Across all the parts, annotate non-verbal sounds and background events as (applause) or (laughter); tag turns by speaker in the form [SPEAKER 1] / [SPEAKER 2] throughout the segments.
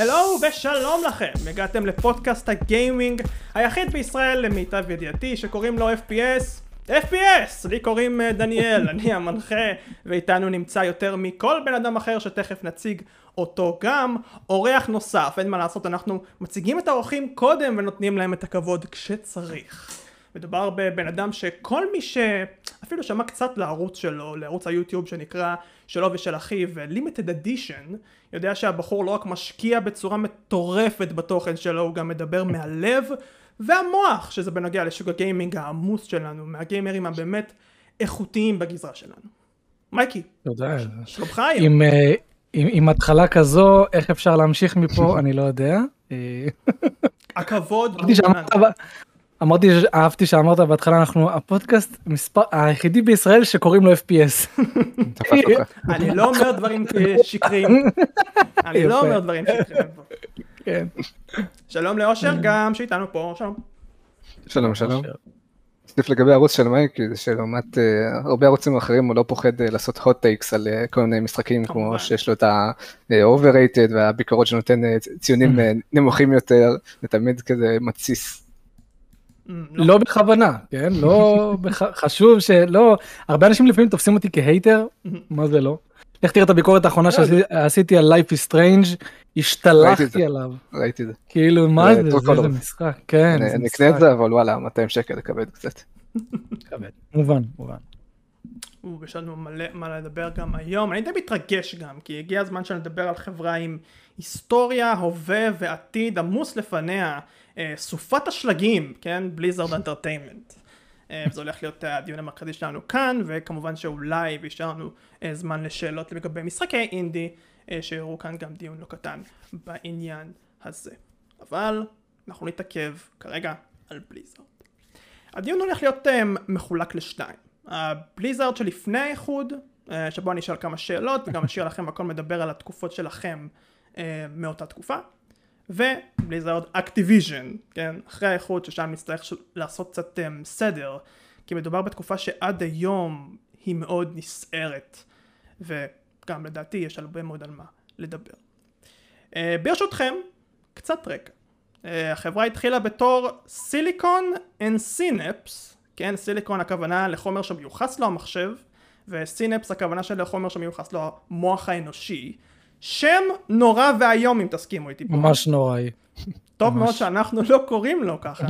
[SPEAKER 1] הלו ושלום לכם, הגעתם לפודקאסט הגיימינג היחיד בישראל למיטב ידיעתי שקוראים לו FPS FPS! לי קוראים אה, דניאל, אני המנחה ואיתנו נמצא יותר מכל בן אדם אחר שתכף נציג אותו גם. אורח נוסף, אין מה לעשות, אנחנו מציגים את האורחים קודם ונותנים להם את הכבוד כשצריך מדובר בבן אדם שכל מי שאפילו שמע קצת לערוץ שלו, לערוץ היוטיוב שנקרא שלו ושל אחיו Limited Edition, יודע שהבחור לא רק משקיע בצורה מטורפת בתוכן שלו, הוא גם מדבר מהלב והמוח, שזה בנוגע לשוק הגיימינג העמוס שלנו, מהגיימרים הבאמת איכותיים בגזרה שלנו. מייקי,
[SPEAKER 2] תודה.
[SPEAKER 1] שלומך היום?
[SPEAKER 2] עם, אה, עם, עם התחלה כזו, איך אפשר להמשיך מפה, אני לא יודע. אה,
[SPEAKER 1] הכבוד
[SPEAKER 2] אמרתי אהבתי שאמרת בהתחלה, אנחנו הפודקאסט מספר, היחידי בישראל שקוראים לו FPS.
[SPEAKER 1] אני לא אומר דברים שקריים, אני לא. אומר דברים שקריים.
[SPEAKER 2] כן.
[SPEAKER 1] שלום לאושר גם שאיתנו פה, שלום.
[SPEAKER 3] שלום שלום. נוסיף לגבי הערוץ של מייקי זה שלעומת אה, הרבה ערוצים אחרים הוא לא פוחד אה, לעשות hot takes על אה, כל מיני משחקים. כמו שיש לו את ה-overrated והביקורות שנותן ציונים אה, נמוכים יותר זה תמיד כזה מתסיס.
[SPEAKER 1] אמ,
[SPEAKER 2] לא בכוונה, כן? לא, (laughs) חשוב שלא, הרבה אנשים לפעמים תופסים אותי כ hater, מה זה לא? לך תראה את הביקורת האחרונה שעשיתי על Life is Strange, השתלחתי. עליו.
[SPEAKER 3] ראיתי את זה.
[SPEAKER 2] כאילו, מה
[SPEAKER 3] זה
[SPEAKER 2] זה? זה. זה משחק, כן,
[SPEAKER 3] אני. אקנה את זה אבל וואלה 200 שקל לכבד קצת.
[SPEAKER 2] מובן, מובן.
[SPEAKER 1] ויש לנו מלא מה לדבר גם היום. אני די מתרגש גם, כי הגיע הזמן שנדבר על חברה עם היסטוריה, הווה ועתיד עמוס לפניה. אה, סופת השלגים, כן? בליזרד אנטרטיימנט. זה הולך להיות אה, הדיון המרכזי שלנו כאן, וכמובן שאולי יהיה לנו אה, זמן לשאלות לגבי משחקי אינדי, אה, שיראו כאן גם דיון לא קטן בעניין הזה. אבל אנחנו נתעכב כרגע על בליזרד. הדיון הולך להיות אמ, מחולק לשתיים. הבליזארד שלפני האיחוד, אה, שבו אני אשאל כמה שאלות וגם אשאיר לכם הכל מדבר על התקופות שלכם אה, מאותה תקופה. ובליזארד אקטיביז'ן, כן? אחרי האיחוד ששם נצטרך ש- לעשות קצת אמ, סדר, כי מדובר בתקופה שעד היום היא מאוד נסערת, וגם לדעתי יש הרבה מאוד על מה לדבר. אה, ברשותכם, קצת רקע. אה, החברה התחילה בתור סיליקון אנד סינפס, כן, סיליקון הכוונה לחומר שמיוחס לו המחשב, וסינפס הכוונה של החומר שמיוחס לו המוח האנושי. שם נורא ואיום אם תסכימו איתי פה.
[SPEAKER 2] ממש נוראי.
[SPEAKER 1] טוב
[SPEAKER 2] ממש.
[SPEAKER 1] מאוד שאנחנו לא קוראים לו ככה.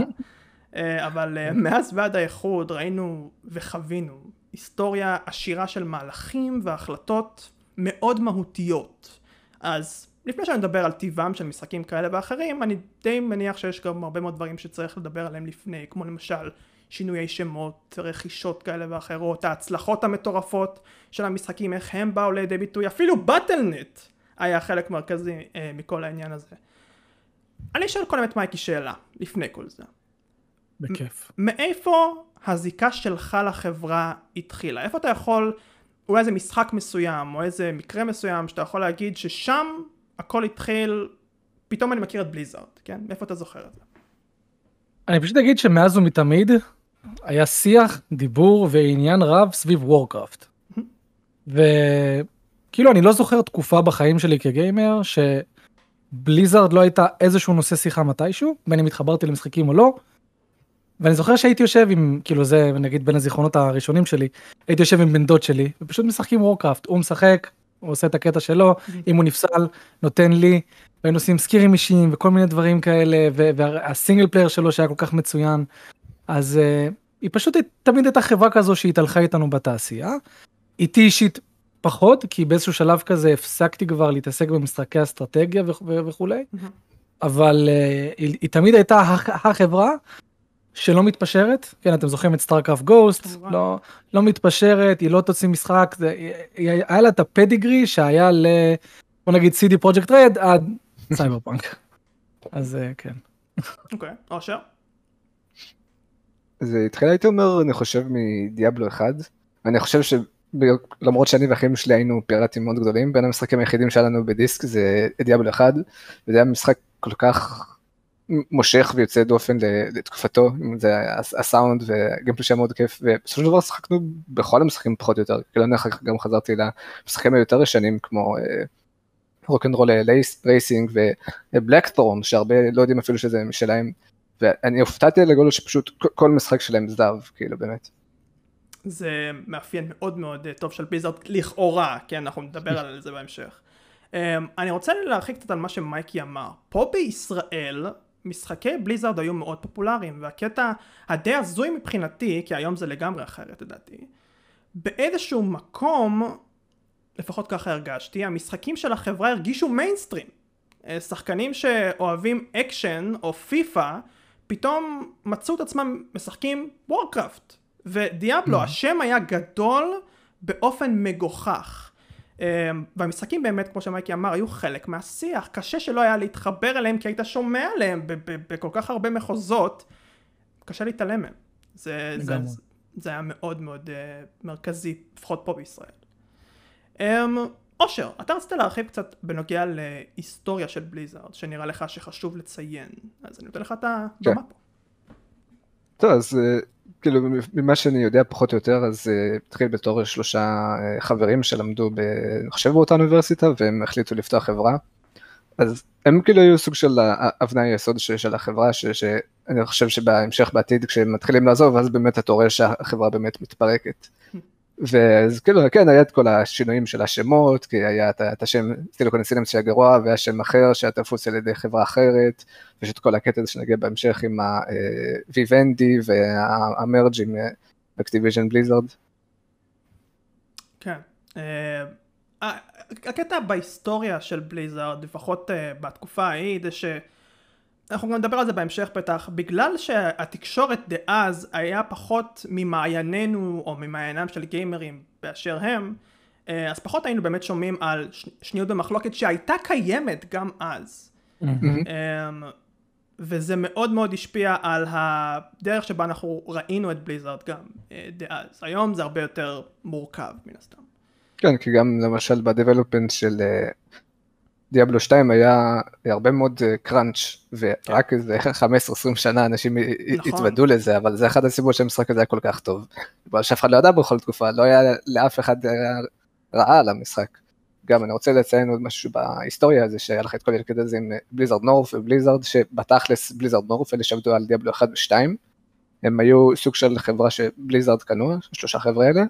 [SPEAKER 1] אה, אבל אה, מאז ועד האיחוד ראינו וחווינו היסטוריה עשירה של מהלכים והחלטות מאוד מהותיות. אז לפני שאני מדבר על טיבם של משחקים כאלה ואחרים, אני די מניח שיש גם הרבה מאוד דברים שצריך לדבר עליהם לפני, כמו למשל שינויי שמות, רכישות כאלה ואחרות, ההצלחות המטורפות של המשחקים, איך הם באו לידי ביטוי, אפילו באטלנט היה חלק מרכזי אה, מכל העניין הזה. אני אשאל קודם את מייקי שאלה, לפני כל זה.
[SPEAKER 2] בכיף.
[SPEAKER 1] מאיפה הזיקה שלך לחברה התחילה? איפה אתה יכול, אולי איזה משחק מסוים, או איזה מקרה מסוים, שאתה יכול להגיד ששם הכל התחיל, פתאום אני מכיר את בליזארד, כן? מאיפה אתה זוכר את זה?
[SPEAKER 2] אני פשוט אגיד שמאז ומתמיד היה שיח, דיבור ועניין רב סביב וורקראפט. וכאילו אני לא זוכר תקופה בחיים שלי כגיימר שבליזארד לא הייתה איזשהו נושא שיחה מתישהו, בין אם התחברתי למשחקים או לא. ואני זוכר שהייתי יושב עם, כאילו זה נגיד בין הזיכרונות הראשונים שלי, הייתי יושב עם בן דוד שלי ופשוט משחקים וורקראפט, הוא משחק, הוא עושה את הקטע שלו, אם הוא נפסל, נותן לי, והיינו עושים סקירים אישיים וכל מיני דברים כאלה, וה single player שלו שהיה כל כך מצוין, אז אה, היא פשוט תמיד הייתה חברה כזו שהתהלכה איתנו בתעשייה. איתי אישית פחות, כי באיזשהו שלב כזה הפסקתי כבר להתעסק במשחקי אסטרטגיה ו- וכולי, אבל אה, היא, היא תמיד הייתה הח- החברה שלא מתפשרת, כן אתם זוכרים את סטארקראפט גוסט. לא, לא מתפשרת, היא לא תוציא משחק, זה, היא- היא- היה לה את ה pedigree שהיה ל... בוא נגיד CD פרויקט רד עד (laughs) סייבר פאנק. אז אה, כן.
[SPEAKER 1] אוקיי, אושר?
[SPEAKER 3] זה התחיל הייתי אומר אני חושב מדיאבלו 1 אני חושב שלמרות שאני ואחים שלי היינו פיראטים מאוד גדולים בין המשחקים היחידים שהיה לנו בדיסק זה דיאבלו 1 וזה היה משחק כל כך מושך ויוצא דופן לתקופתו זה הס- הסאונד והגיימפלי שהיה מאוד כיף ובסופו של דבר שחקנו בכל המשחקים פחות או יותר כאילו אני אחר כך גם חזרתי למשחקים היותר ישנים כמו רוקנרול רייסינג ובלקת'ורן, שהרבה לא יודעים אפילו שזה משלהם, ואני הופתעתי לגודל שפשוט כל משחק שלהם זהב, כאילו באמת.
[SPEAKER 1] זה מאפיין מאוד מאוד אה, טוב של בליזרד לכאורה, כן, אנחנו נדבר על זה בהמשך. אמ, אני רוצה להרחיב קצת על מה שמייקי אמר. פה בישראל, משחקי בליזרד היו מאוד פופולריים, והקטע הדי הזוי מבחינתי, כי היום זה לגמרי אחרת לדעתי, באיזשהו מקום, לפחות ככה הרגשתי, המשחקים של החברה הרגישו מיינסטרים. אה, שחקנים שאוהבים אקשן או פיפ"א, פתאום מצאו את עצמם משחקים וורקראפט. ודיאבלו, אממ. השם היה גדול באופן מגוחך. אמ, והמשחקים באמת, כמו שמייקי אמר, היו חלק מהשיח. קשה שלא היה להתחבר אליהם, כי היית שומע עליהם בכל כך הרבה מחוזות. קשה להתעלם מהם. זה, זה, זה, זה היה מאוד מאוד uh, מרכזי, לפחות פה בישראל. Um, אושר, אתה רצית להרחיב קצת בנוגע להיסטוריה של בליזארד, שנראה לך שחשוב לציין, אז אני נותן לך את הבמה כן. פה.
[SPEAKER 3] טוב, אז אה, כאילו ממה שאני יודע פחות או יותר אז uh, התחיל בתור שלושה uh, חברים שלמדו ב... אני חושב באותה אוניברסיטה והם החליטו לפתוח חברה. אז הם כאילו היו סוג של אבני היסוד של, של החברה ש, שאני חושב שבהמשך בעתיד כשהם מתחילים לעזוב אז באמת אתה רואה שהחברה באמת מתפרקת. ואז כאילו כן היה את כל השינויים של השמות כי היה את, השם סיליקון סינפס שהיה גרוע והיה שם אחר שהיה תפוס על ידי חברה אחרת ויש את כל הקטע הזה שנגיע בהמשך עם אה, וה merge עם אקטיביז'ן בליזרד.
[SPEAKER 1] כן. אה, הקטע בהיסטוריה של בליזרד לפחות אה, בתקופה ההיא זה ש... אנחנו גם נדבר על זה בהמשך בטח, בגלל שהתקשורת דאז היה פחות ממעייננו או ממעיינם של גיימרים באשר הם, אה, אז פחות היינו באמת שומעים על שניות במחלוקת שהייתה קיימת גם אז. אמ, וזה מאוד מאוד השפיע על הדרך שבה אנחנו ראינו את בליזרד גם אה, דאז. היום זה הרבה יותר מורכב מן הסתם.
[SPEAKER 3] כן, כי גם למשל בדבלופמנט של אה, דיאבלו 2 היה הרבה מאוד קראנץ' אה, ורק איזה (laughs) 15-20 שנה אנשים נכון. התוודו לזה אבל זה אחד הסיבות שהמשחק הזה היה כל כך טוב. בגלל שאף אחד לא ידע בכל תקופה לא היה לאף אחד רעה על המשחק. גם אני רוצה לציין עוד משהו בהיסטוריה הזה שהיה לך את כל ילד הזה עם בליזרד נורף ובליזרד שבתכלס בליזרד נורף אלה שעבדו על דיאבלו 1 ו2 הם היו סוג של חברה שבליזרד קנו שלושה חבר'ה אלה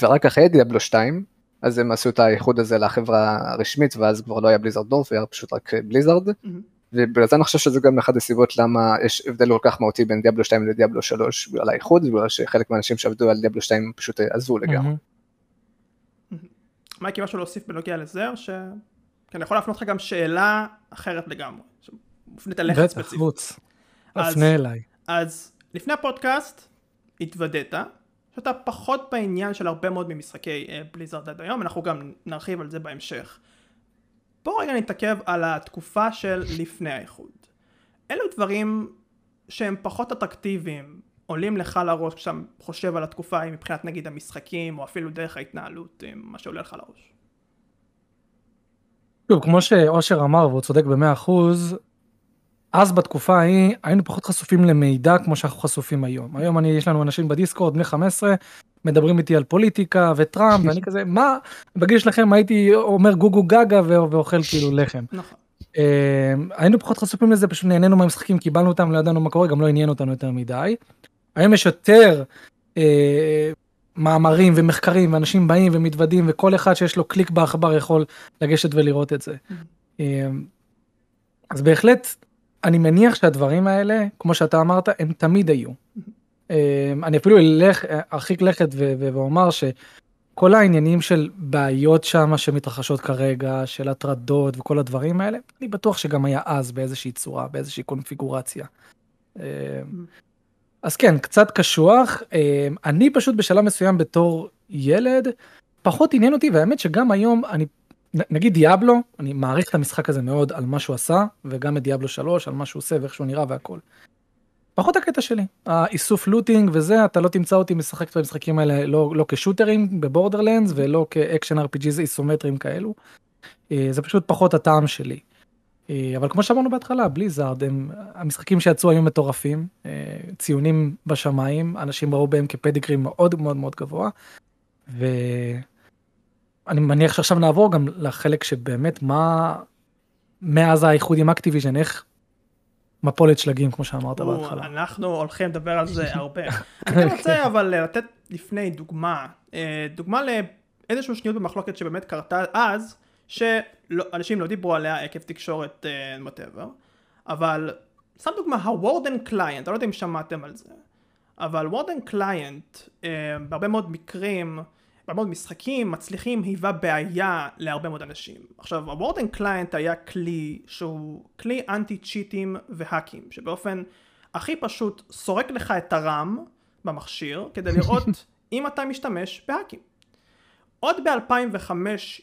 [SPEAKER 3] ורק אחרי דיאבלו 2 אז הם עשו את האיחוד הזה לחברה הרשמית, ואז כבר לא היה בליזרד נורף, היה פשוט רק בליזרד. Mm-hmm. ובגלל זה אני חושב שזה גם אחת הסיבות למה יש הבדל כל כך מהותי בין דיאבלו 2 לדיאבלו 3, בגלל האיחוד, בגלל שחלק מהאנשים שעבדו על דיאבלו 2 פשוט עזבו לגמרי.
[SPEAKER 1] מייקי, משהו להוסיף בנוגע לזה, או ש... כי אני יכול להפנות לך גם שאלה אחרת לגמרי, שמופנית אליך ספציפית. בטח,
[SPEAKER 2] חוץ. תפנה אליי.
[SPEAKER 1] אז לפני הפודקאסט התוודית שאתה פחות בעניין של הרבה מאוד ממשחקי בליזרד עד היום, אנחנו גם נרחיב על זה בהמשך. בואו רגע נתעכב על התקופה של לפני האיחוד. אלו דברים שהם פחות אטרקטיביים, עולים לך לראש כשאתה חושב על התקופה ההיא מבחינת נגיד המשחקים, או אפילו דרך ההתנהלות, מה שעולה לך לראש.
[SPEAKER 2] שוב, כמו שאושר אמר, והוא צודק במאה אחוז, אז בתקופה ההיא היינו פחות חשופים למידע כמו שאנחנו חשופים היום. היום אני, יש לנו אנשים בדיסקורד בני 15 מדברים איתי על פוליטיקה וטראמפ ואני כזה מה בגיל שלכם הייתי אומר גוגו גגה ואוכל כאילו לחם. נכון. אה, היינו פחות חשופים לזה פשוט נהנינו מהמשחקים קיבלנו אותם לא ידענו מה קורה גם לא עניין אותנו יותר מדי. היום יש יותר אה, מאמרים ומחקרים ואנשים באים ומתוודים וכל אחד שיש לו קליק בעכבר יכול לגשת ולראות את זה. Mm-hmm. אה, אז בהחלט אני מניח שהדברים האלה, כמו שאתה אמרת, הם תמיד היו. אמ, אני אפילו אלך, ארחיק לכת ואומר שכל העניינים של בעיות שם שמתרחשות כרגע, של הטרדות וכל הדברים האלה, אני בטוח שגם היה אז באיזושהי צורה, באיזושהי קונפיגורציה. אמ, אז כן, קצת קשוח. אמ, אני פשוט בשלב מסוים בתור ילד, פחות עניין אותי, והאמת שגם היום אני נגיד דיאבלו, אני מעריך את המשחק הזה מאוד על מה שהוא עשה, וגם את דיאבלו 3 על מה שהוא עושה ואיך שהוא נראה והכל. פחות הקטע שלי, האיסוף looting וזה, אתה לא תמצא אותי משחק את המשחקים האלה לא, לא כ shooters בבורדרלנדס ולא כאקשן RPGs איזומטריים כאלו. אה, זה פשוט פחות הטעם שלי. אה, אבל כמו שאמרנו בהתחלה, בליזרד, הם המשחקים שיצאו היו מטורפים, אה, ציונים בשמיים, אנשים ראו בהם כ pedigree מאוד מאוד מאוד גבוה. ו... אני מניח שעכשיו נעבור גם לחלק שבאמת מה מאז האיחוד עם אקטיביז'ן איך מפולת שלגים כמו שאמרת
[SPEAKER 1] או,
[SPEAKER 2] בהתחלה.
[SPEAKER 1] אנחנו הולכים לדבר על זה הרבה. (laughs) אני רוצה אבל לתת לפני דוגמה, אה, דוגמה לאיזשהו שנויות במחלוקת שבאמת קרתה אז, שאנשים לא דיברו עליה עקב תקשורת whatever, אבל סתם דוגמה, ה Warden client, אני לא יודע אם שמעתם על זה, אבל Warden client בהרבה מאוד מקרים, בהרבה מאוד משחקים מצליחים היווה בעיה להרבה מאוד אנשים. עכשיו ה Warden client היה כלי שהוא כלי אנטי cheatים ו hackים, שבאופן הכי פשוט סורק לך את ה RAM במכשיר כדי (laughs) לראות אם אתה משתמש ב hackים. עוד ב-2005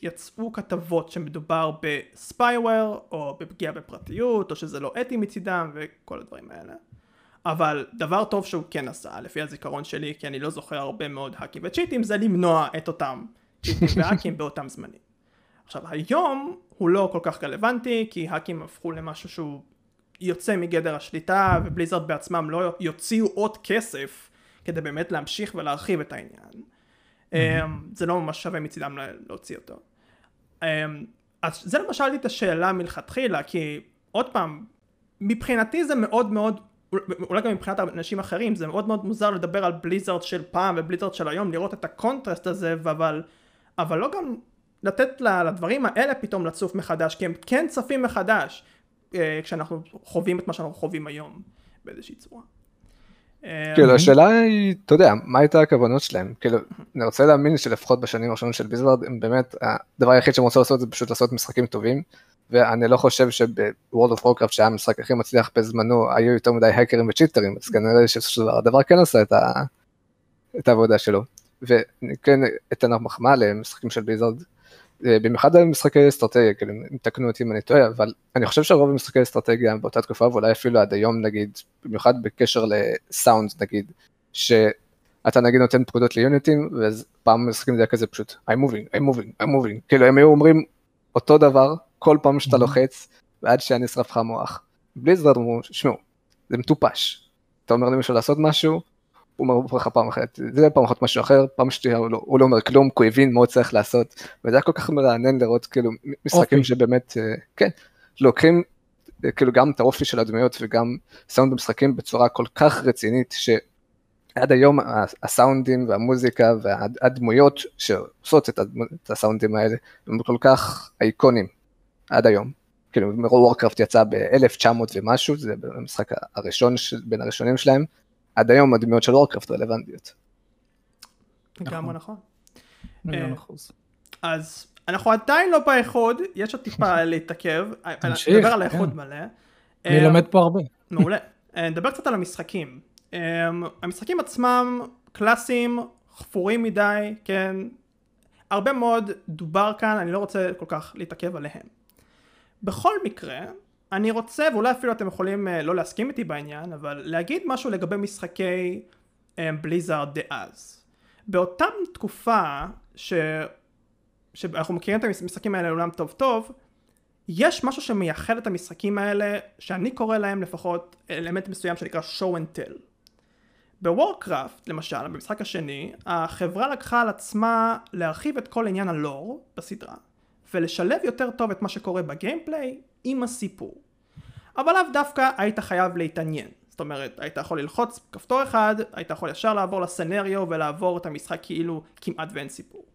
[SPEAKER 1] יצאו כתבות שמדובר ב spyware או בפגיעה בפרטיות או שזה לא אתי מצידם וכל הדברים האלה. אבל דבר טוב שהוא כן עשה לפי הזיכרון שלי כי אני לא זוכר הרבה מאוד האקים וצ'יטים זה למנוע את אותם צ'יטים והאקים באותם זמנים. עכשיו היום הוא לא כל כך רלוונטי כי האקים הפכו למשהו שהוא יוצא מגדר השליטה ובליזרד בעצמם לא יוציאו עוד כסף כדי באמת להמשיך ולהרחיב את העניין. Mm-hmm. זה לא ממש שווה מצידם להוציא אותו. אמ, אז זה למשל שאלתי את השאלה מלכתחילה כי עוד פעם מבחינתי זה מאוד מאוד אולי גם מבחינת אנשים אחרים זה מאוד מאוד מוזר לדבר על בליזרד של פעם ובליזרד של היום לראות את הקונטרסט הזה אבל אבל לא גם לתת לדברים האלה פתאום לצוף מחדש כי הם כן צפים מחדש אה, כשאנחנו חווים את מה שאנחנו חווים היום באיזושהי צורה.
[SPEAKER 3] כאילו השאלה היא, אתה יודע, מה הייתה הכוונות שלהם? כאילו, אני רוצה להאמין שלפחות בשנים הראשונות של בליזרד, הם באמת, הדבר היחיד שהם רוצים לעשות זה פשוט לעשות משחקים טובים, ואני לא חושב שבוורלד אוף וורקראפט שהיה המשחק הכי מצליח בזמנו, היו יותר מדי האקרים ו cheaterים, אז כנראה שהדבר כן עשה את, ה... את העבודה שלו. ואני כן אתן מחמאה למשחקים של בליזרד, אה, במיוחד על משחקי אסטרטגיה, כאילו, תקנו אותי אם אני טועה, אבל אני חושב שרוב המשחקי אסטרטגיה באותה תקופה, ואולי אפילו עד היום נגיד, במיוחד בקשר לסאונד נגיד, שאתה נגיד נותן פקודות ל unitים, ואז פעם משחקים זה היה כזה פשוט, I'm moving, I'm moving, I'm moving, כאילו הם היו אומרים אותו דבר כל פעם שאתה לוחץ, ועד שהיה נשרף לך המוח. בלי זה אמרו, שמעו, זה מטופש. אתה אומר למישהו לעשות משהו, הוא אומר לך פעם אחת, זה פעם אחת משהו אחר, פעם שנייה הוא, לא, הוא לא אומר כלום, כי הוא הבין מה הוא צריך לעשות, וזה היה כל כך מרענן לראות כאילו משחקים אופי. שבאמת, אה, כן, לוקחים אה, כאילו גם את האופי של הדמויות וגם סאונד במשחקים בצורה כל כך רצינית, שעד היום הסאונדים והמוזיקה והדמויות שעושות את הסאונדים האלה הם כל כך אייקונים עד היום. כאילו וורקראפט יצא ב-1900 ומשהו, זה המשחק הראשון בין הראשונים שלהם, עד היום הדמויות של וורקראפט רלוונטיות.
[SPEAKER 1] לגמרי נכון. אה, אז אנחנו עדיין לא באיחוד, יש עוד טיפה (laughs) להתעכב, נדבר על האיחוד כן. מלא.
[SPEAKER 2] אני אה, לומד פה הרבה.
[SPEAKER 1] מעולה. אה, נדבר קצת על המשחקים. המשחקים עצמם קלאסיים, חפורים מדי, כן. הרבה מאוד דובר כאן, אני לא רוצה כל כך להתעכב עליהם. בכל מקרה, אני רוצה, ואולי אפילו אתם יכולים uh, לא להסכים איתי בעניין, אבל להגיד משהו לגבי משחקי בליזארד um, דאז. באותה תקופה ש... שאנחנו מכירים את המשחקים האלה לעולם טוב טוב, יש משהו שמייחד את המשחקים האלה, שאני קורא להם לפחות אלמנט מסוים שנקרא show and tell. בוורקראפט, למשל, במשחק השני, החברה לקחה על עצמה להרחיב את כל עניין הלור בסדרה. ולשלב יותר טוב את מה שקורה בגיימפליי עם הסיפור. אבל לאו דווקא היית חייב להתעניין. זאת אומרת, היית יכול ללחוץ כפתור אחד, היית יכול ישר לעבור לסנריו ולעבור את המשחק כאילו כמעט ואין סיפור.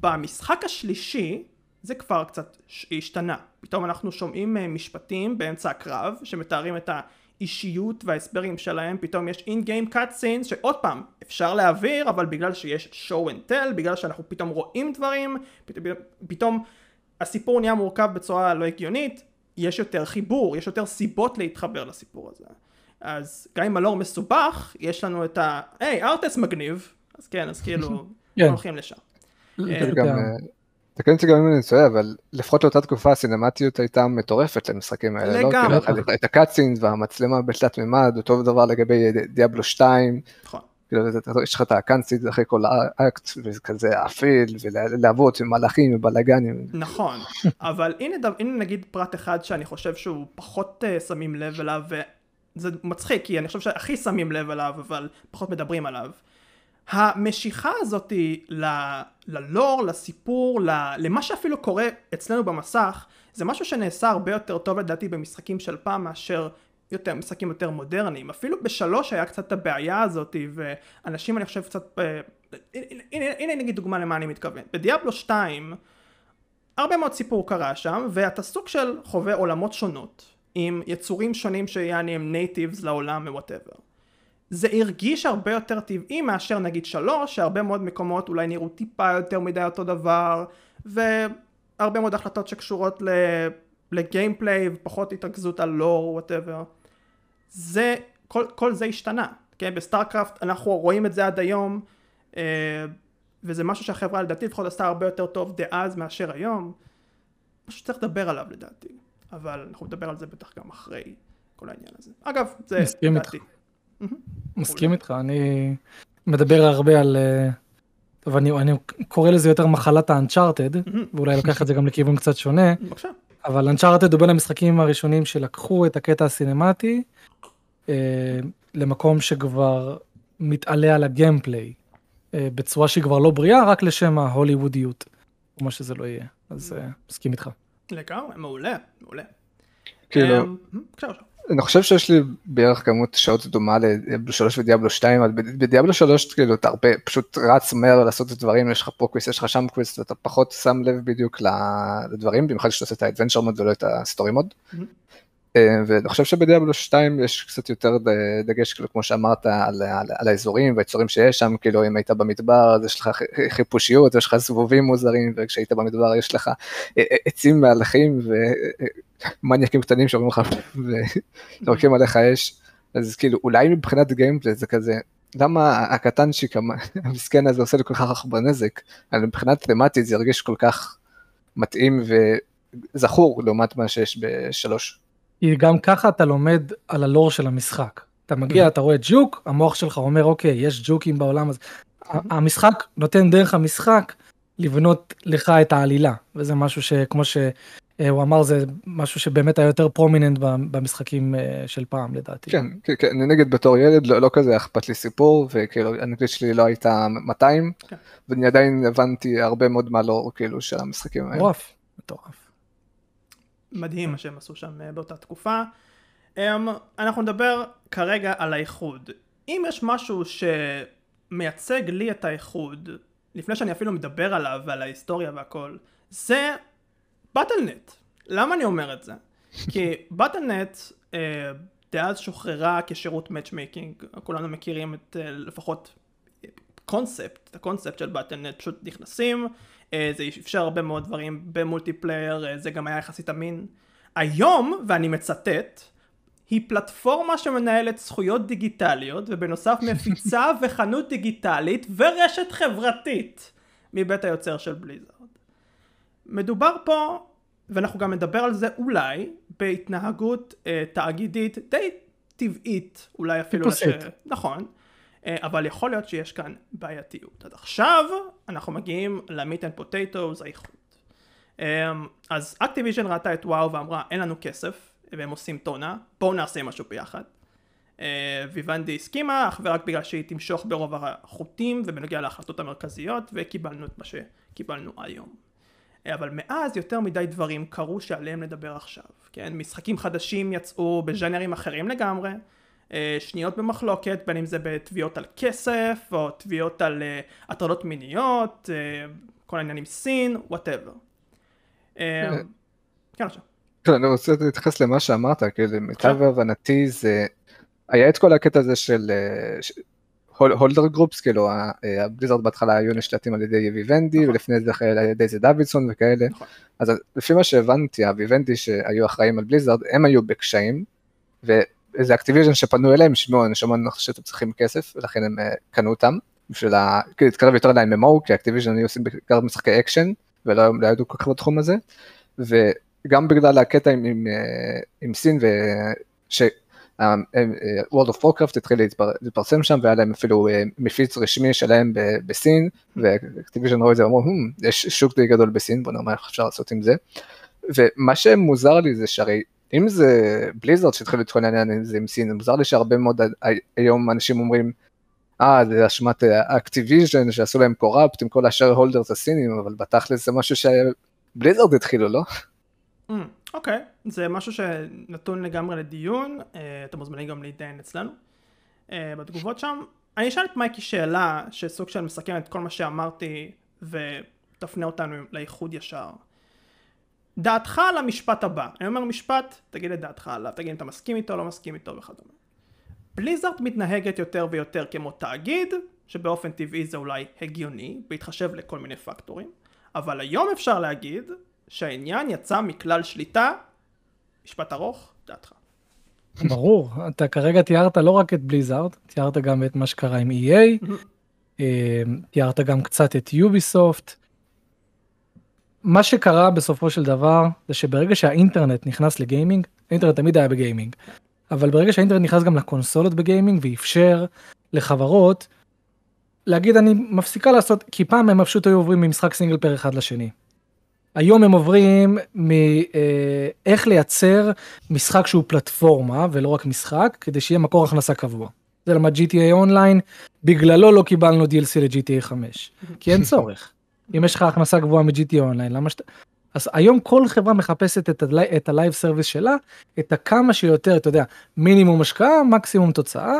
[SPEAKER 1] במשחק השלישי זה כבר קצת השתנה. פתאום אנחנו שומעים אה, משפטים באמצע הקרב שמתארים את האישיות וההסברים שלהם, פתאום יש אין גיים קאט סינס שעוד פעם אפשר להעביר אבל בגלל שיש show and tell, בגלל שאנחנו פתאום רואים דברים, פתאום, פתאום הסיפור נהיה מורכב בצורה לא הגיונית, יש יותר חיבור, יש יותר סיבות להתחבר לסיפור הזה. אז גם אם הלור מסובך, יש לנו את ה... היי, ארטס מגניב, אז כן, אז כאילו, (laughs) כן. הולכים לשם.
[SPEAKER 3] תקן אותי גם אם אני טועה, אבל לפחות לאותה תקופה הסינמטיות הייתה מטורפת למשחקים האלה,
[SPEAKER 1] לא? לגמרי.
[SPEAKER 3] כאילו, את הקאצינס והמצלמה בתלת מימד, אותו דבר לגבי דיאבלו 2. נכון. כאילו, יש לך את הקאנסיט אחרי כל האקט, וכזה אפיל, ולהבות, ומלאכים, ובלאגנים.
[SPEAKER 1] נכון, (laughs) אבל הנה, הנה נגיד פרט אחד שאני חושב שהוא פחות uh, שמים לב אליו, וזה מצחיק, כי אני חושב שהכי שמים לב אליו, אבל פחות מדברים עליו. המשיכה הזאת ללור, לסיפור, למה שאפילו קורה אצלנו במסך, זה משהו שנעשה הרבה יותר טוב לדעתי במשחקים של פעם מאשר יותר, משחקים יותר מודרניים. אפילו בשלוש היה קצת הבעיה הזאת, ואנשים אני חושב קצת... אה, הנה, הנה נגיד דוגמה למה אני מתכוון. בדיאבלו 2, הרבה מאוד סיפור קרה שם, ואתה סוג של חווה עולמות שונות, עם יצורים שונים שיעני הם natives לעולם ו whatever. זה הרגיש הרבה יותר טבעי מאשר נגיד שלוש, שהרבה מאוד מקומות אולי נראו טיפה יותר מדי אותו דבר, והרבה מאוד החלטות שקשורות ל gameplay ופחות התרכזות על lore whatever. זה, כל, כל זה השתנה, כן? בסטארקראפט אנחנו רואים את זה עד היום, אה, וזה משהו שהחברה לדעתי לפחות עשתה הרבה יותר טוב דאז מאשר היום. משהו שצריך לדבר עליו לדעתי, אבל אנחנו נדבר על זה בטח גם אחרי כל העניין הזה. אגב, זה
[SPEAKER 2] לדעתי. איתך. מסכים איתך, אני מדבר הרבה על... אה, טוב, אני, אני קורא לזה יותר מחלת האנצ'ארטד, ואולי לוקח את זה גם לכיוון קצת שונה. בבקשה. אבל אנצ'ארטד הוא בין המשחקים הראשונים שלקחו את הקטע הסינמטי אה, למקום שכבר מתעלה על הגיימפליי אה, בצורה שהיא כבר לא בריאה, רק לשם ההוליוודיות, או מה שזה לא יהיה. אז אה, מסכים איתך.
[SPEAKER 1] לגמרי, מעולה, מעולה.
[SPEAKER 3] כאילו, אני חושב שיש לי בערך כמות שעות דומה לדיאבלו 3 ודיאבלו 2, אבל בדיאבלו 3 כאילו אתה הרבה פשוט רץ מהר לעשות את הדברים, יש לך פה קוויסט, יש לך שם קוויסט, ואתה פחות שם לב בדיוק לדברים, במיוחד כשאתה עושה את ה adventure mode ולא את ה story mode. אה, ואני חושב שבדיאבלו 2 יש קצת יותר דגש, כאילו, כמו שאמרת, על, על, על האזורים והיצורים שיש שם, כאילו אם היית במדבר אז יש לך חיפושיות, יש לך זבובים מוזרים, וכשהיית במדבר יש לך אה, אה, עצים מהלכים ומניאקים קטנים שאומרים לך וזורקים עליך אש, אז כאילו אולי מבחינת gameplay זה כזה, למה הקטנצ'יק המסכן הזה עושה לי כל כך הרבה נזק, אבל מבחינת תמטית זה ירגיש כל כך מתאים וזכור לעומת מה שיש בשלוש.
[SPEAKER 2] כי גם ככה אתה לומד על הלור של המשחק. אתה מגיע, אתה רואה ג'וק, המוח שלך אומר, אוקיי, יש ג'וקים בעולם הזה. המשחק נותן דרך המשחק לבנות לך את העלילה, וזה משהו שכמו שהוא אמר, זה משהו שבאמת היה יותר פרומיננט במשחקים אה, של פעם לדעתי.
[SPEAKER 3] כן, כן, כן, אני נגד בתור ילד לא, לא כזה אכפת לי סיפור, וכאילו האנגלית שלי לא הייתה 200, כן. ואני עדיין הבנתי הרבה מאוד מהלור כאילו של המשחקים
[SPEAKER 2] האלה. מטורף, מטורף.
[SPEAKER 1] מדהים מה שהם עשו שם אה, באותה תקופה. אמ, אנחנו נדבר כרגע על האיחוד. אם יש משהו שמייצג לי את האיחוד, לפני שאני אפילו מדבר עליו ועל ההיסטוריה והכל, זה באטלנט. למה אני אומר את זה? (laughs) כי באטלנט אה, דאז שוחררה כשירות matchmaking, כולנו מכירים את אה, לפחות קונספט, את הקונספט של באטלנט, פשוט נכנסים, זה אפשר הרבה מאוד דברים במולטיפלייר, אה, זה גם היה יחסית אמין. היום, ואני מצטט, היא פלטפורמה שמנהלת זכויות דיגיטליות ובנוסף (laughs) מפיצה וחנות דיגיטלית ורשת חברתית מבית היוצר של בליזרד. מדובר פה, ואנחנו גם נדבר על זה אולי, בהתנהגות אה, תאגידית די טבעית, אולי אפילו...
[SPEAKER 2] טיפוסית. לש...
[SPEAKER 1] נכון. אה, אבל יכול להיות שיש כאן בעייתיות. אז עכשיו אנחנו מגיעים ל meat and potatoes האיכות. אז אקטיביז'ן ראתה את וואו ואמרה אין לנו כסף והם עושים טונה בואו נעשה משהו ביחד. אה, ויוונדי הסכימה אך ורק בגלל שהיא תמשוך ברוב החוטים ובנוגע להחלטות המרכזיות וקיבלנו את מה שקיבלנו היום. אה, אבל מאז יותר מדי דברים קרו שעליהם נדבר עכשיו, כן? משחקים חדשים יצאו בז'אנרים אחרים לגמרי, אה, שנויות במחלוקת, בין אם זה בתביעות על כסף, או תביעות על אה, הטרדות מיניות, אה, כל העניין עם סין, whatever. כן עכשיו.
[SPEAKER 3] כן, אני רוצה להתייחס למה שאמרת, כאילו למיטב הבנתי זה, היה את כל הקטע הזה של holder groups, כאילו ה Blizzard בהתחלה היו נשלטים על ידי Vivendi, נכון. ולפני זה על ידי זה Davidson וכאלה, נכון. אז לפי מה שהבנתי, ה Vivendi שהיו אחראים על Blizzard, הם היו בקשיים, ואז Activision שפנו אליהם, שמעו, אני שומע שאתם צריכים כסף, ולכן הם uh, קנו אותם, בשביל כאילו להתקרב יותר ל-MMO, כי Activision היו עושים בעיקר משחקי אקשן, ולא לא ידעו כל כך בתחום הזה, וגם בגלל הקטע עם, עם, אה, עם סין, וש... אה, World of Warcraft התחיל להתפר... להתפרסם שם והיה להם אפילו מפיץ רשמי שלהם בסין ו Activision ראו את זה ואמרו יש שוק די גדול בסין בוא נראה מה אפשר לעשות עם זה. ומה שמוזר לי זה שהרי אם זה Blizzard שהתחילו להתחיל לעניין עם זה עם סין, מוזר לי שהרבה מאוד היום אנשים אומרים, אה, זה אשמת Activision שעשו להם corrupt עם כל ה shareholders הסינים, אבל בתכלס זה משהו ש Blizzard התחילו, לא?
[SPEAKER 1] Mm, אוקיי, okay. זה משהו שנתון לגמרי לדיון, uh, אתם מוזמנים גם להתדיין אצלנו uh, בתגובות שם. אני אשאל את מייקי שאלה שסוג של מסכם את כל מה שאמרתי ותפנה אותנו לאיחוד ישר. דעתך על המשפט הבא, אני אומר משפט, תגיד את דעתך עליו, תגיד אם אתה מסכים איתו, לא מסכים איתו וכדומה. בליזארד מתנהגת יותר ויותר כמו תאגיד, שבאופן טבעי זה אולי הגיוני, בהתחשב לכל מיני פקטורים, אבל היום אפשר להגיד שהעניין יצא מכלל שליטה, משפט ארוך, דעתך.
[SPEAKER 2] ברור, אתה כרגע תיארת לא רק את בליזארד, תיארת גם את מה שקרה עם EA, (laughs) אה, תיארת גם קצת את יוביסופט. מה שקרה בסופו של דבר זה שברגע שהאינטרנט נכנס לגיימינג, האינטרנט תמיד היה בגיימינג, אבל ברגע שהאינטרנט נכנס גם לקונסולות בגיימינג ואפשר לחברות להגיד אני מפסיקה לעשות, כי פעם הם פשוט היו עוברים ממשחק single player אחד לשני. היום הם עוברים מאיך אה, לייצר משחק שהוא פלטפורמה ולא רק משחק כדי שיהיה מקור הכנסה קבוע. זה למה GTA Online בגללו לא קיבלנו DLC ל-GTA 5 כי אין צורך. אם יש לך הכנסה גבוהה מ- GTA Online למה שאתה... אז היום כל חברה מחפשת את, ה live service שלה את הכמה שיותר אתה יודע מינימום השקעה מקסימום תוצאה.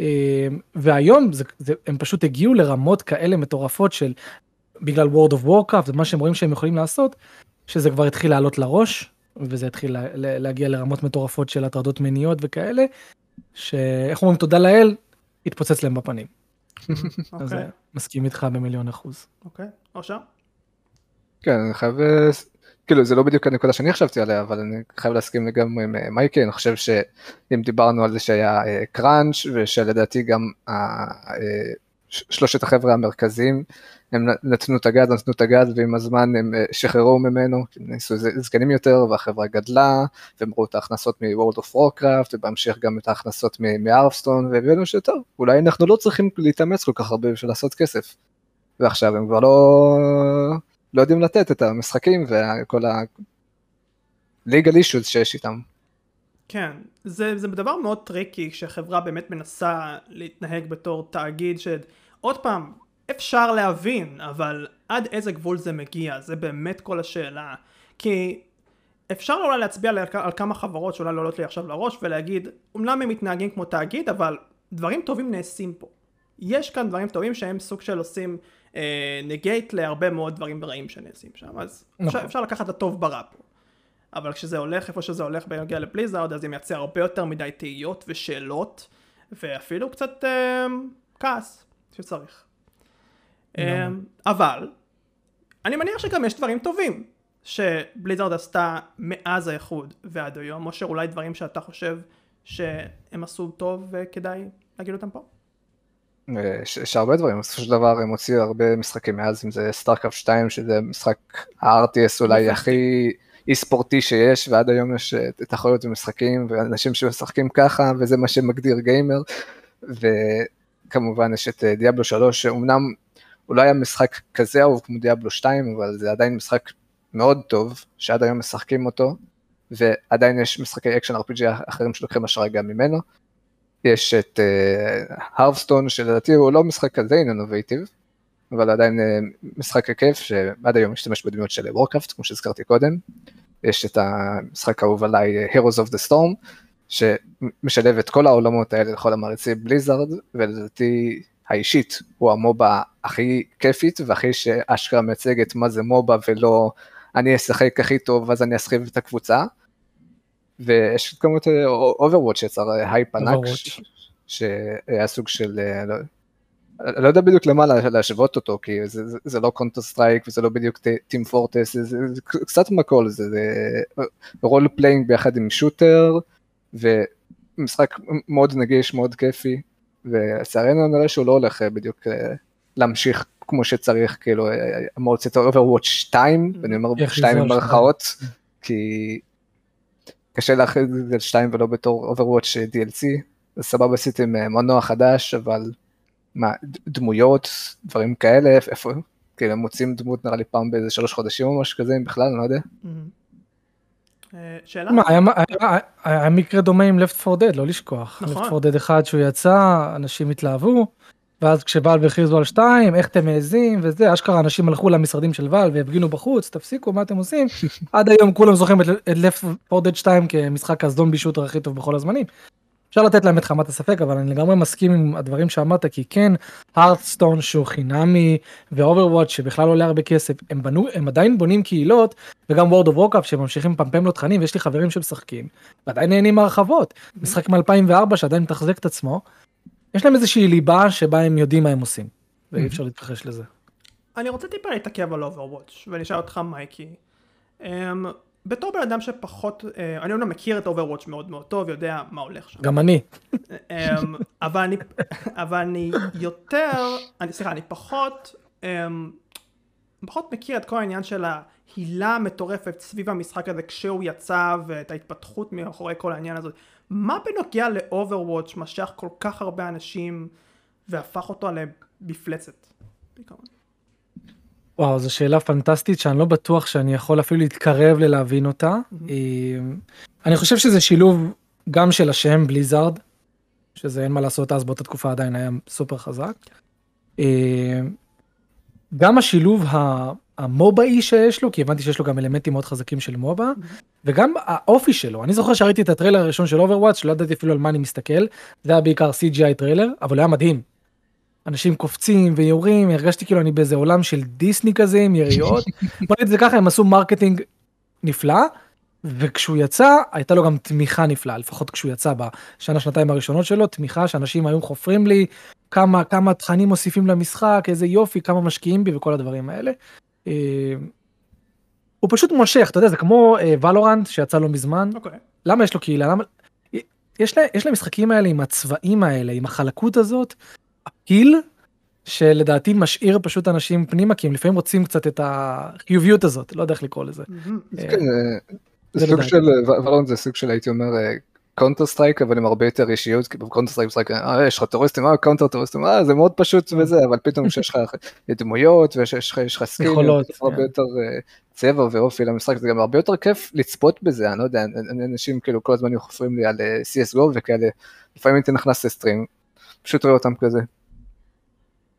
[SPEAKER 2] אה, והיום זה, זה, הם פשוט הגיעו לרמות כאלה מטורפות של בגלל World of Warcraft ומה שהם רואים שהם יכולים לעשות, שזה כבר התחיל לעלות לראש, וזה התחיל לה, להגיע לרמות מטורפות של הטרדות מיניות וכאלה, שאיך אומרים תודה לאל, התפוצץ להם בפנים. (laughs) אז
[SPEAKER 1] אוקיי,
[SPEAKER 2] מסכים איתך במיליון אחוז.
[SPEAKER 1] אוקיי, אושר?
[SPEAKER 3] כן, אני חייב, כאילו זה לא בדיוק הנקודה שאני חשבתי עליה, אבל אני חייב להסכים לגמרי עם אה, מייקי, אני חושב שאם דיברנו על זה שהיה קראנץ' ושלדעתי גם ה, אה, שלושת החבר'ה המרכזיים הם נתנו את הגז, נתנו את הגז, ועם הזמן הם אה, שחררו ממנו, ניסו זקנים יותר, והחברה גדלה, והם ראו את ההכנסות מ-World of Warcraft, ובהמשך גם את ההכנסות מארפסטון, והבינו שטוב, אולי אנחנו לא צריכים להתאמץ כל כך הרבה בשביל לעשות כסף. ועכשיו הם כבר לא, לא יודעים לתת את המשחקים וכל ה-legal issues שיש איתם.
[SPEAKER 1] כן, זה, זה דבר מאוד tricky כשחברה באמת מנסה להתנהג בתור תאגיד שעוד פעם, אפשר להבין, אבל עד איזה גבול זה מגיע, זה באמת כל השאלה. כי אפשר אולי להצביע על כמה חברות שאולי לא עולות לי עכשיו לראש ולהגיד, אומנם הם מתנהגים כמו תאגיד, אבל דברים טובים נעשים פה. יש כאן דברים טובים שהם סוג של עושים נגייט להרבה מאוד דברים רעים שנעשים שם, אז נכון. אפשר, אפשר לקחת את הטוב ברע פה. אבל כשזה הולך איפה שזה הולך בנוגע לבליזארד, אז זה מייצר הרבה יותר מדי תהיות ושאלות, ואפילו קצת אה, כעס שצריך. אמ, אבל, אני מניח שגם יש דברים טובים שבליזרד עשתה מאז האיחוד ועד היום, או שאולי דברים שאתה חושב שהם עשו טוב וכדאי להגיד אותם פה?
[SPEAKER 3] יש הרבה דברים, בסופו של דבר הם הוציאו הרבה משחקים מאז, אם זה StarCraft 2, שזה משחק ה-RTS אולי הכי e-sport י שיש, ועד היום יש תחרויות ומשחקים, ואנשים שמשחקים ככה, וזה מה שמגדיר גיימר, וכמובן יש את Diablo 3, שאומנם הוא לא היה משחק כזה אהוב כמו Diablo 2, אבל זה עדיין משחק מאוד טוב, שעד היום משחקים אותו, ועדיין יש משחקי אקשן RPG אחרים שלוקחים השראה גם ממנו. יש את Hearthstone, uh, שלדעתי הוא לא משחק כזה innovative, אבל עדיין uh, משחק הכיף, שעד היום משתמש בדמיות של Warcraft, כמו שהזכרתי קודם. יש את המשחק האהוב עליי, Heroes of the Storm, שמשלב את כל העולמות האלה לכל המעריצי Blizzard, ולדעתי האישית הוא ה MOBA הכי כיפית והכי שאשכרה מייצגת מה זה MOBA ולא אני אשחק הכי טוב אז אני אסחיב את הקבוצה. ויש כמובן את Overwatch שיצר הייפ ענק שהיה סוג של לא, לא יודע בדיוק למה להשוות אותו כי זה, זה, זה לא Counter Strike וזה לא בדיוק Team Fortress זה, זה, זה קצת מהכול זה, זה role playing ביחד עם shooter ומשחק מאוד נגיש מאוד כיפי ולצערנו נראה שהוא לא הולך אה, בדיוק אה, להמשיך כמו שצריך, כאילו, אה, אמור לצאת Overwatch 2, ואני אומר 2 במרכאות, כי קשה להכריז את זה 2 ולא בתור Overwatch DLC, אז סבבה עשיתם מנוע חדש, אבל מה, דמויות, דברים כאלה, איפה, כאילו הם מוצאים דמות נראה לי פעם באיזה שלוש חודשים או משהו כזה, אם בכלל, אני לא יודע.
[SPEAKER 1] Mm-hmm. שאלה?
[SPEAKER 2] מה, היה, היה, היה מקרה דומה עם Left 4 Dead, לא לשכוח. נכון. Left 4 Dead אחד שהוא יצא, אנשים התלהבו, ואז כש Valve הכריזו על 2 איך אתם מעזים וזה אשכרה אנשים הלכו למשרדים של Valve והפגינו בחוץ תפסיקו מה אתם עושים (laughs) עד היום כולם זוכרים את את Left 4 Dead 2 כמשחק ה zombie shooter הכי טוב בכל הזמנים. אפשר לתת להם את הנאת הספק אבל אני לגמרי מסכים עם הדברים שאמרת כי כן Hearthstone שהוא חינמי ו Overwatch שבכלל עולה הרבה כסף הם בנו הם עדיין בונים קהילות וגם World of Warcraft שממשיכים לפמפם לו תכנים ויש לי חברים שמשחקים ועדיין נהנים מהרחבות משחק מ2004 שעדיין מתחזק את עצמו. יש להם איזושהי ליבה שבה הם יודעים מה הם עושים ואי אפשר להתכחש לזה.
[SPEAKER 1] אני רוצה טיפה להתעכב על Overwatch ואני אשאל אותך מייקי. Um, בתור בן אדם שפחות, uh, אני אומנם מכיר את Overwatch מאוד מאוד טוב, יודע מה הולך שם.
[SPEAKER 2] גם אני.
[SPEAKER 1] um, אבל, אני, אבל אני יותר, אני, סליחה, אני פחות, um, פחות מכיר את כל העניין של ההילה המטורפת סביב המשחק הזה כשהוא יצא ואת ההתפתחות מאחורי כל העניין הזה. מה בנוגע ל-Overwatch משך כל כך הרבה אנשים והפך אותו למפלצת?
[SPEAKER 2] וואו, זו שאלה פנטסטית שאני לא בטוח שאני יכול אפילו להתקרב ללהבין אותה.
[SPEAKER 1] Mm-hmm.
[SPEAKER 2] אני חושב שזה שילוב גם של השם בליזארד, שזה אין מה לעשות אז באותה תקופה עדיין היה סופר חזק. אה, גם השילוב המובאי שיש לו, כי הבנתי שיש לו גם אלמנטים מאוד חזקים של מובה, וגם האופי שלו. אני זוכר שראיתי את הטריילר הראשון של Overwatch, לא ידעתי אפילו על מה אני מסתכל, זה היה בעיקר CGI trailer, אבל היה מדהים. אנשים קופצים ויורים, הרגשתי כאילו אני באיזה עולם של דיסני כזה עם יריות. (laughs) בוא נגיד את זה ככה, הם עשו marketing נפלא, וכשהוא יצא, הייתה לו גם תמיכה נפלאה, לפחות כשהוא יצא בשנה, שנתיים הראשונות שלו, תמיכה שאנשים היו חופרים לי, כמה, כמה תכנים מוסיפים למשחק, איזה יופי, כמה משקיעים בי וכל הדברים האלה. אה, הוא פשוט מושך, אתה יודע, זה כמו Valorant שיצא לא מזמן.
[SPEAKER 1] אוקיי.
[SPEAKER 2] למה יש לו קהילה? למה... יש להם, יש להם משחקים האלה עם הצבעים האלה, עם החלקות הזאת, ה feel שלדעתי משאיר פשוט אנשים פנימה כי הם לפעמים רוצים קצת את החיוביות הזאת לא יודע איך לקרוא לזה.
[SPEAKER 3] אה, זה סוג של Valorant זה סוג של הייתי אומר Counter Strike אבל עם הרבה יותר אישיות כי ב Counter Strike אה, יש לך טרוריסטים אה counter טרוריסטים אה זה מאוד פשוט וזה אבל פתאום שיש לך (laughs) דמויות ויש לך skill הרבה
[SPEAKER 2] כן.
[SPEAKER 3] יותר אה, צבע ואופי למשחק זה גם הרבה יותר כיף לצפות בזה אני לא יודע אנשים כאילו כל הזמן חופרים לי על CSGO וכאלה לפעמים הייתי נכנס ל stream פשוט רואה אותם כזה.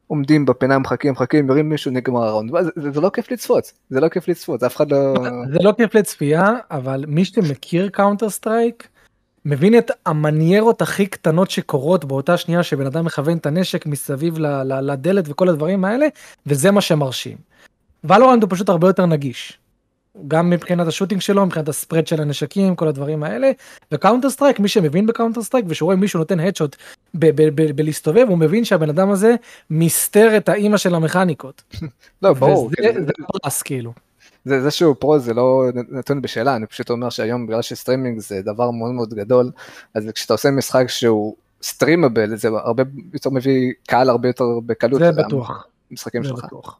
[SPEAKER 3] עומדים בפינה מחכים מחכים יורים מישהו נגמר ה round זה, זה לא כיף לצפות זה לא כיף לצפות אף אחד לא
[SPEAKER 2] זה לא כיף לצפייה אבל מי שמכיר Counter Strike מבין את המניירות הכי קטנות שקורות באותה שנייה שבן אדם מכוון את הנשק מסביב לדלת וכל הדברים האלה וזה מה שמרשים. ולורנט הוא פשוט הרבה יותר נגיש. גם מבחינת ה shooting שלו, מבחינת ה spread של הנשקים, כל הדברים האלה, ו Counter Strike, מי שמבין ב Counter Strike ושהוא רואה מישהו נותן headshot בלהסתובב, הוא מבין שהבן אדם הזה מאסטר את האימא של המכניקות.
[SPEAKER 3] לא, ברור. כן,
[SPEAKER 2] זה פרו כאילו.
[SPEAKER 3] זה, זה שהוא pro זה לא נתון בשאלה, אני פשוט אומר שהיום בגלל שסטרימינג זה דבר מאוד מאוד גדול, אז כשאתה עושה משחק שהוא streamable, זה הרבה יותר מביא קהל הרבה יותר בקלות.
[SPEAKER 2] זה בטוח.
[SPEAKER 3] משחקים שלך.
[SPEAKER 2] בטוח.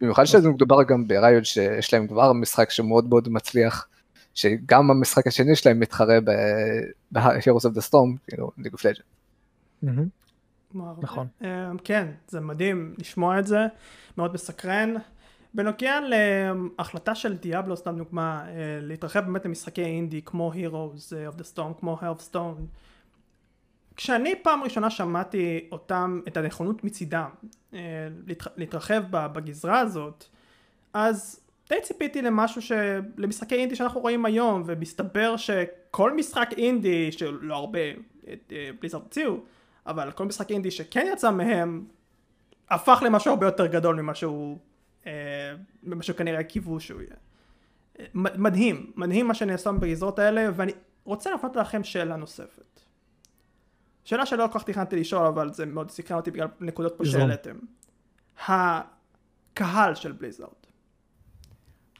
[SPEAKER 3] במיוחד שזה מדובר גם בריוט שיש להם כבר משחק שמאוד מאוד מצליח, שגם המשחק השני שלהם מתחרה ב-Heroes of the Storm, כאילו League of Legends.
[SPEAKER 2] מהמם.
[SPEAKER 1] כלומר,
[SPEAKER 2] נכון.
[SPEAKER 1] אה, כן, זה מדהים לשמוע את זה, מאוד מסקרן. בנוגע להחלטה של דיאבלו, סתם דוגמה, אה, להתרחב באמת למשחקי אינדי כמו Heroes אה, of the Storm, כמו Hearthstone. כשאני פעם ראשונה שמעתי אותם, את הנכונות מצידם אה, להתרחב בגזרה הזאת, אז די ציפיתי למשהו ש... למשחקי אינדי שאנחנו רואים היום, ומסתבר שכל משחק אינדי, שלא הרבה בליזרד הוציאו, אבל כל משחק אינדי שכן יצא מהם, הפך למשהו הרבה יותר גדול ממה שהוא, אה, ממה שכנראה קיוו שהוא יהיה. מדהים, מדהים מה שנעשה בגזרות האלה, ואני רוצה להפנות לכם שאלה נוספת. שאלה שלא כל כך תכננתי לשאול, אבל זה מאוד סקרן אותי בגלל נקודות פה. שהעליתם. הקהל של בליזרד.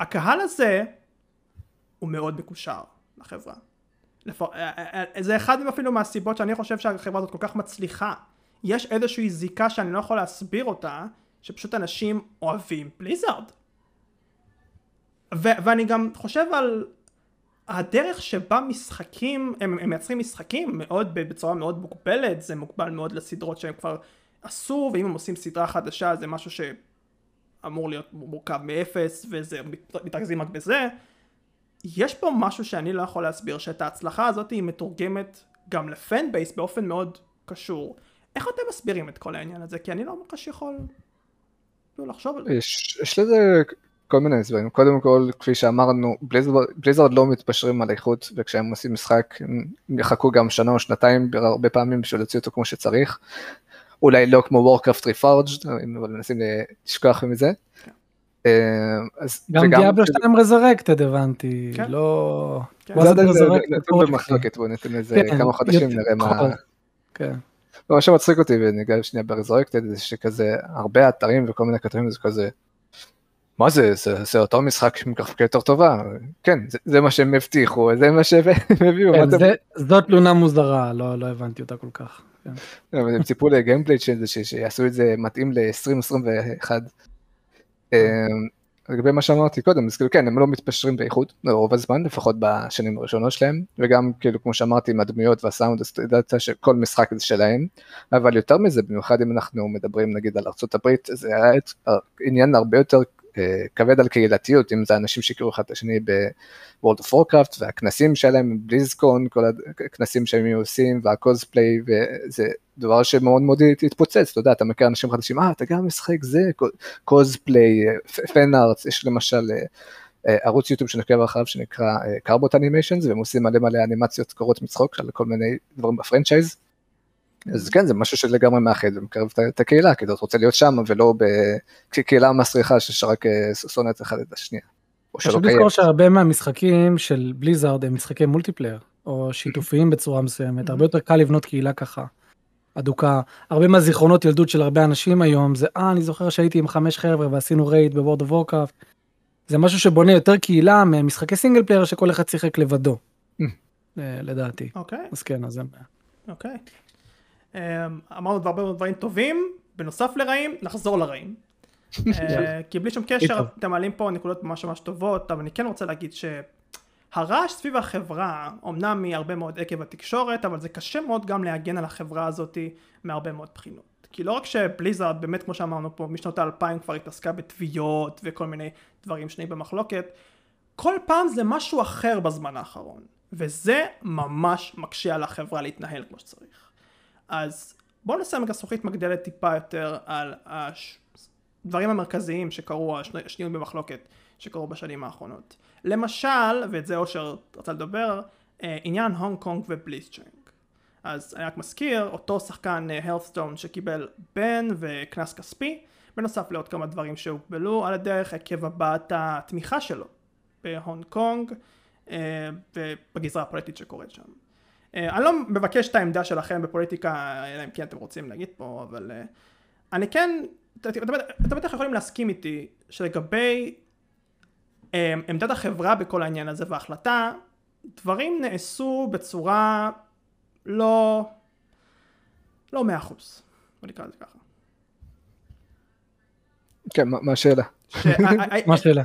[SPEAKER 1] הקהל הזה הוא מאוד מקושר לחברה. לפ... אה, אה, זה אחד אפילו מהסיבות שאני חושב שהחברה הזאת כל כך מצליחה. יש איזושהי זיקה שאני לא יכול להסביר אותה, שפשוט אנשים אוהבים בליזרד. ו- ואני גם חושב על הדרך שבה משחקים, הם, הם מייצרים משחקים מאוד, בצורה מאוד מוגבלת, זה מוגבל מאוד לסדרות שהם כבר עשו, ואם הם עושים סדרה חדשה זה משהו שאמור להיות מורכב מאפס, וזה מת- מתרכזים רק בזה. יש פה משהו שאני לא יכול להסביר, שאת ההצלחה הזאת היא מתורגמת גם לפן בייס באופן מאוד קשור. איך אתם מסבירים את כל העניין הזה? כי אני לא ממש יכול לחשוב על זה.
[SPEAKER 3] יש, יש לזה כל מיני הסברים. קודם כל, כפי שאמרנו, בליזרד לא מתפשרים על איכות, וכשהם עושים משחק, הם יחכו גם שנה או שנתיים הרבה פעמים בשביל להוציא אותו כמו שצריך. אולי לא כמו וורקראפט ריפארג'ד, אבל מנסים לשכוח מזה.
[SPEAKER 1] כן.
[SPEAKER 3] אה, אז
[SPEAKER 2] גם דיאבלו 2 רזרקטד הבנתי,
[SPEAKER 1] כן.
[SPEAKER 2] לא...
[SPEAKER 1] כן.
[SPEAKER 3] זה עדיין. במחלוקת, בוא ניתן לזה כמה חודשים, נראה מה...
[SPEAKER 2] כן.
[SPEAKER 3] מה שמצחיק אותי, וניגע שנייה ברזורקטד, זה שכזה הרבה אתרים וכל מיני כתבים זה כזה, מה זה, זה, זה אותו משחק עם גרפיקה יותר טובה, כן, זה, זה מה שהם הבטיחו, זה מה שהם (laughs) הביאו,
[SPEAKER 2] כן,
[SPEAKER 3] אתם-
[SPEAKER 2] זה- זאת תלונה מוזרה, לא לא הבנתי אותה כל כך. כן.
[SPEAKER 3] אבל הם ציפו לגיימפליי של זה, שיעשו את זה מתאים ל-2021. לגבי מה שאמרתי קודם, אז כאילו כן, הם לא מתפשרים באיכות, רוב הזמן, לפחות בשנים הראשונות שלהם, וגם כאילו כמו שאמרתי עם הדמויות והסאונד, אז ידעת שכל משחק זה שלהם, אבל יותר מזה, במיוחד אם אנחנו מדברים נגיד על בליזארד, זה היה עניין הרבה יותר כבד על קהילתיות, אם זה אנשים שהכירו אחד את השני ב-World of Warcraft, והכנסים שלהם, BlizzCon, כל הכנסים שהם היו עושים, וה cosplay, וזה דבר שמאוד מאוד התפוצץ, אתה יודע, אתה מכיר אנשים חדשים, אה, אתה גם משחק זה, cosplay, fan arts, יש למשל אה, אה, ערוץ יוטיוב שנקרא אחריו שנקרא Carbot Animations, והם עושים מלא מלא אנימציות קורעות מצחוק על כל מיני דברים ב franchise. אז כן, זה משהו שלגמרי מאחד ומקרב את- הקהילה, כי אתה רוצה להיות שם ולא בקהילה מסריחה שרק אה, שונאת אחד את השנייה.
[SPEAKER 2] חשוב. לזכור שהרבה מהמשחקים של בליזארד הם משחקי multiplayer, או שיתופיים בצורה מסוימת, הרבה יותר קל לבנות קהילה ככה, אדוקה. הרבה מהזיכרונות ילדות של הרבה אנשים היום זה, אה, אני זוכר שהייתי עם חמש חבר'ה ועשינו raid ב World of Warcraft. זה משהו שבונה יותר קהילה ממשחקי single player שכל אחד שיחק לבדו,
[SPEAKER 3] Mm.
[SPEAKER 2] לדעתי.
[SPEAKER 1] אוקיי,
[SPEAKER 2] אז כן, אז זה...
[SPEAKER 1] אוקיי. אמ, אמרנו הרבה מאוד דברים טובים, בנוסף לרעים, נחזור לרעים. (laughs) אה, כי בלי שום קשר. אתם מעלים פה נקודות ממש ממש טובות, אבל אני כן רוצה להגיד שהרעש סביב החברה, אמנם מהרבה מאוד עקב התקשורת, אבל זה קשה מאוד גם להגן על החברה הזאת מהרבה מאוד בחינות. כי לא רק שבליזארד, באמת כמו שאמרנו פה, משנות האלפיים כבר התעסקה בתביעות וכל מיני דברים שנויים במחלוקת, כל פעם זה משהו אחר בזמן האחרון, וזה ממש מקשה על החברה להתנהל כמו שצריך. אז בואו רגע זכוכית מגדלת טיפה יותר על הדברים המרכזיים שקרו, השני- השנויים במחלוקת שקרו בשנים האחרונות. למשל, ואת זה אושר רצה לדבר, אה, עניין הונג קונג ובליצצ'אנג. אז אני רק מזכיר, אותו שחקן Hearthstone שקיבל בן וקנס כספי, בנוסף לעוד כמה דברים שהוגבלו על הדרך עקב הבעת התמיכה שלו בהונג קונג אה, ובגזרה הפוליטית שקורית שם. אה, אני לא מבקש את העמדה שלכם בפוליטיקה, אלא אם כן אתם רוצים להגיד פה, אבל אה, אני כן, אתם אתם- אתם בטח יכולים להסכים איתי שלגבי אה, עמדת החברה בכל העניין הזה וההחלטה, דברים נעשו בצורה לא, לא מאה אחוז, בוא נקרא לזה ככה.
[SPEAKER 3] כן, מה מה השאלה? (laughs)
[SPEAKER 2] מה השאלה?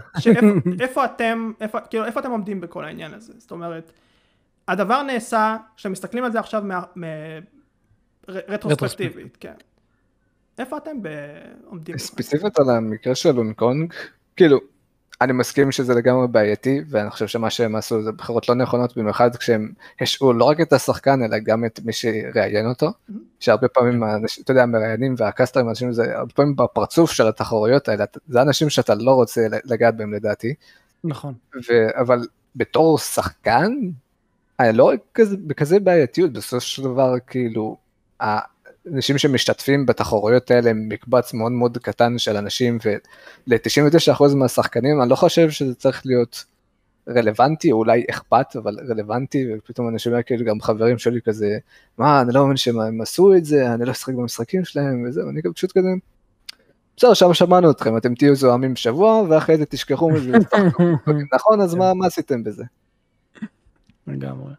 [SPEAKER 1] איפה אתם, איפה, כאילו, איפה אתם עומדים בכל העניין הזה? זאת אומרת, הדבר נעשה, כשמסתכלים על זה עכשיו מה, מ, ר, רטרוספקטיבית, כן. איפה אתם ב, עומדים?
[SPEAKER 3] ספציפית על המקרה של הונג קונג, כאילו, אני מסכים שזה לגמרי בעייתי, ואני חושב שמה שהם עשו זה בחירות לא נכונות, במיוחד כשהם השעו לא רק את השחקן, אלא גם את מי שראיין אותו, שהרבה פעמים, האנשים- אתה יודע, המראיינים והקסטרים, אנשים זה הרבה פעמים בפרצוף של התחרויות האלה, זה אנשים שאתה לא רוצה לגעת בהם לדעתי,
[SPEAKER 2] נכון.
[SPEAKER 3] ו- אבל בתור שחקן, אני לא רואה כזה, בכזה בעייתיות, בסופו של דבר, כאילו, האנשים שמשתתפים בתחרויות האלה הם מקבץ מאוד מאוד קטן של אנשים, ול-99% מהשחקנים, אני לא חושב שזה צריך להיות רלוונטי, או אולי אכפת, אבל רלוונטי, ופתאום אני שומע כאילו גם חברים שלי כזה, מה, אני לא מבין שהם עשו את זה, אני לא אשחק במשחקים שלהם, וזהו, אני גם פשוט כזה, בסדר, שם שמענו אתכם, אתם תהיו זוהמים שבוע, ואחרי זה תשכחו מזה. (laughs) נכון, אז מה עשיתם בזה?
[SPEAKER 2] לגמרי.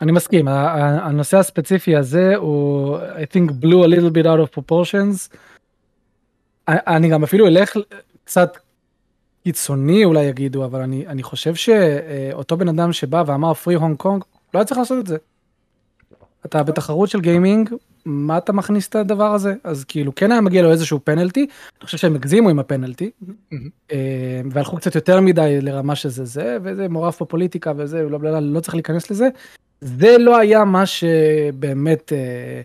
[SPEAKER 2] אני מסכים, הנושא הספציפי הזה הוא, I think blew a little bit out of proportions. אני גם אפילו אלך קצת קיצוני אולי יגידו, אבל אני, אני חושב שאותו בן אדם שבא ואמר פרי הונג קונג, לא היה צריך לעשות את זה. אתה בתחרות של גיימינג, מה אתה מכניס את הדבר הזה? אז כאילו כן היה מגיע לו איזשהו פנלטי, אני חושב שהם הגזימו עם הפנלטי, אה, והלכו קצת יותר מדי לרמה שזה זה, וזה מעורב פה פוליטיקה וזה, לא, לא, לא צריך להיכנס לזה. זה לא היה מה שבאמת אה,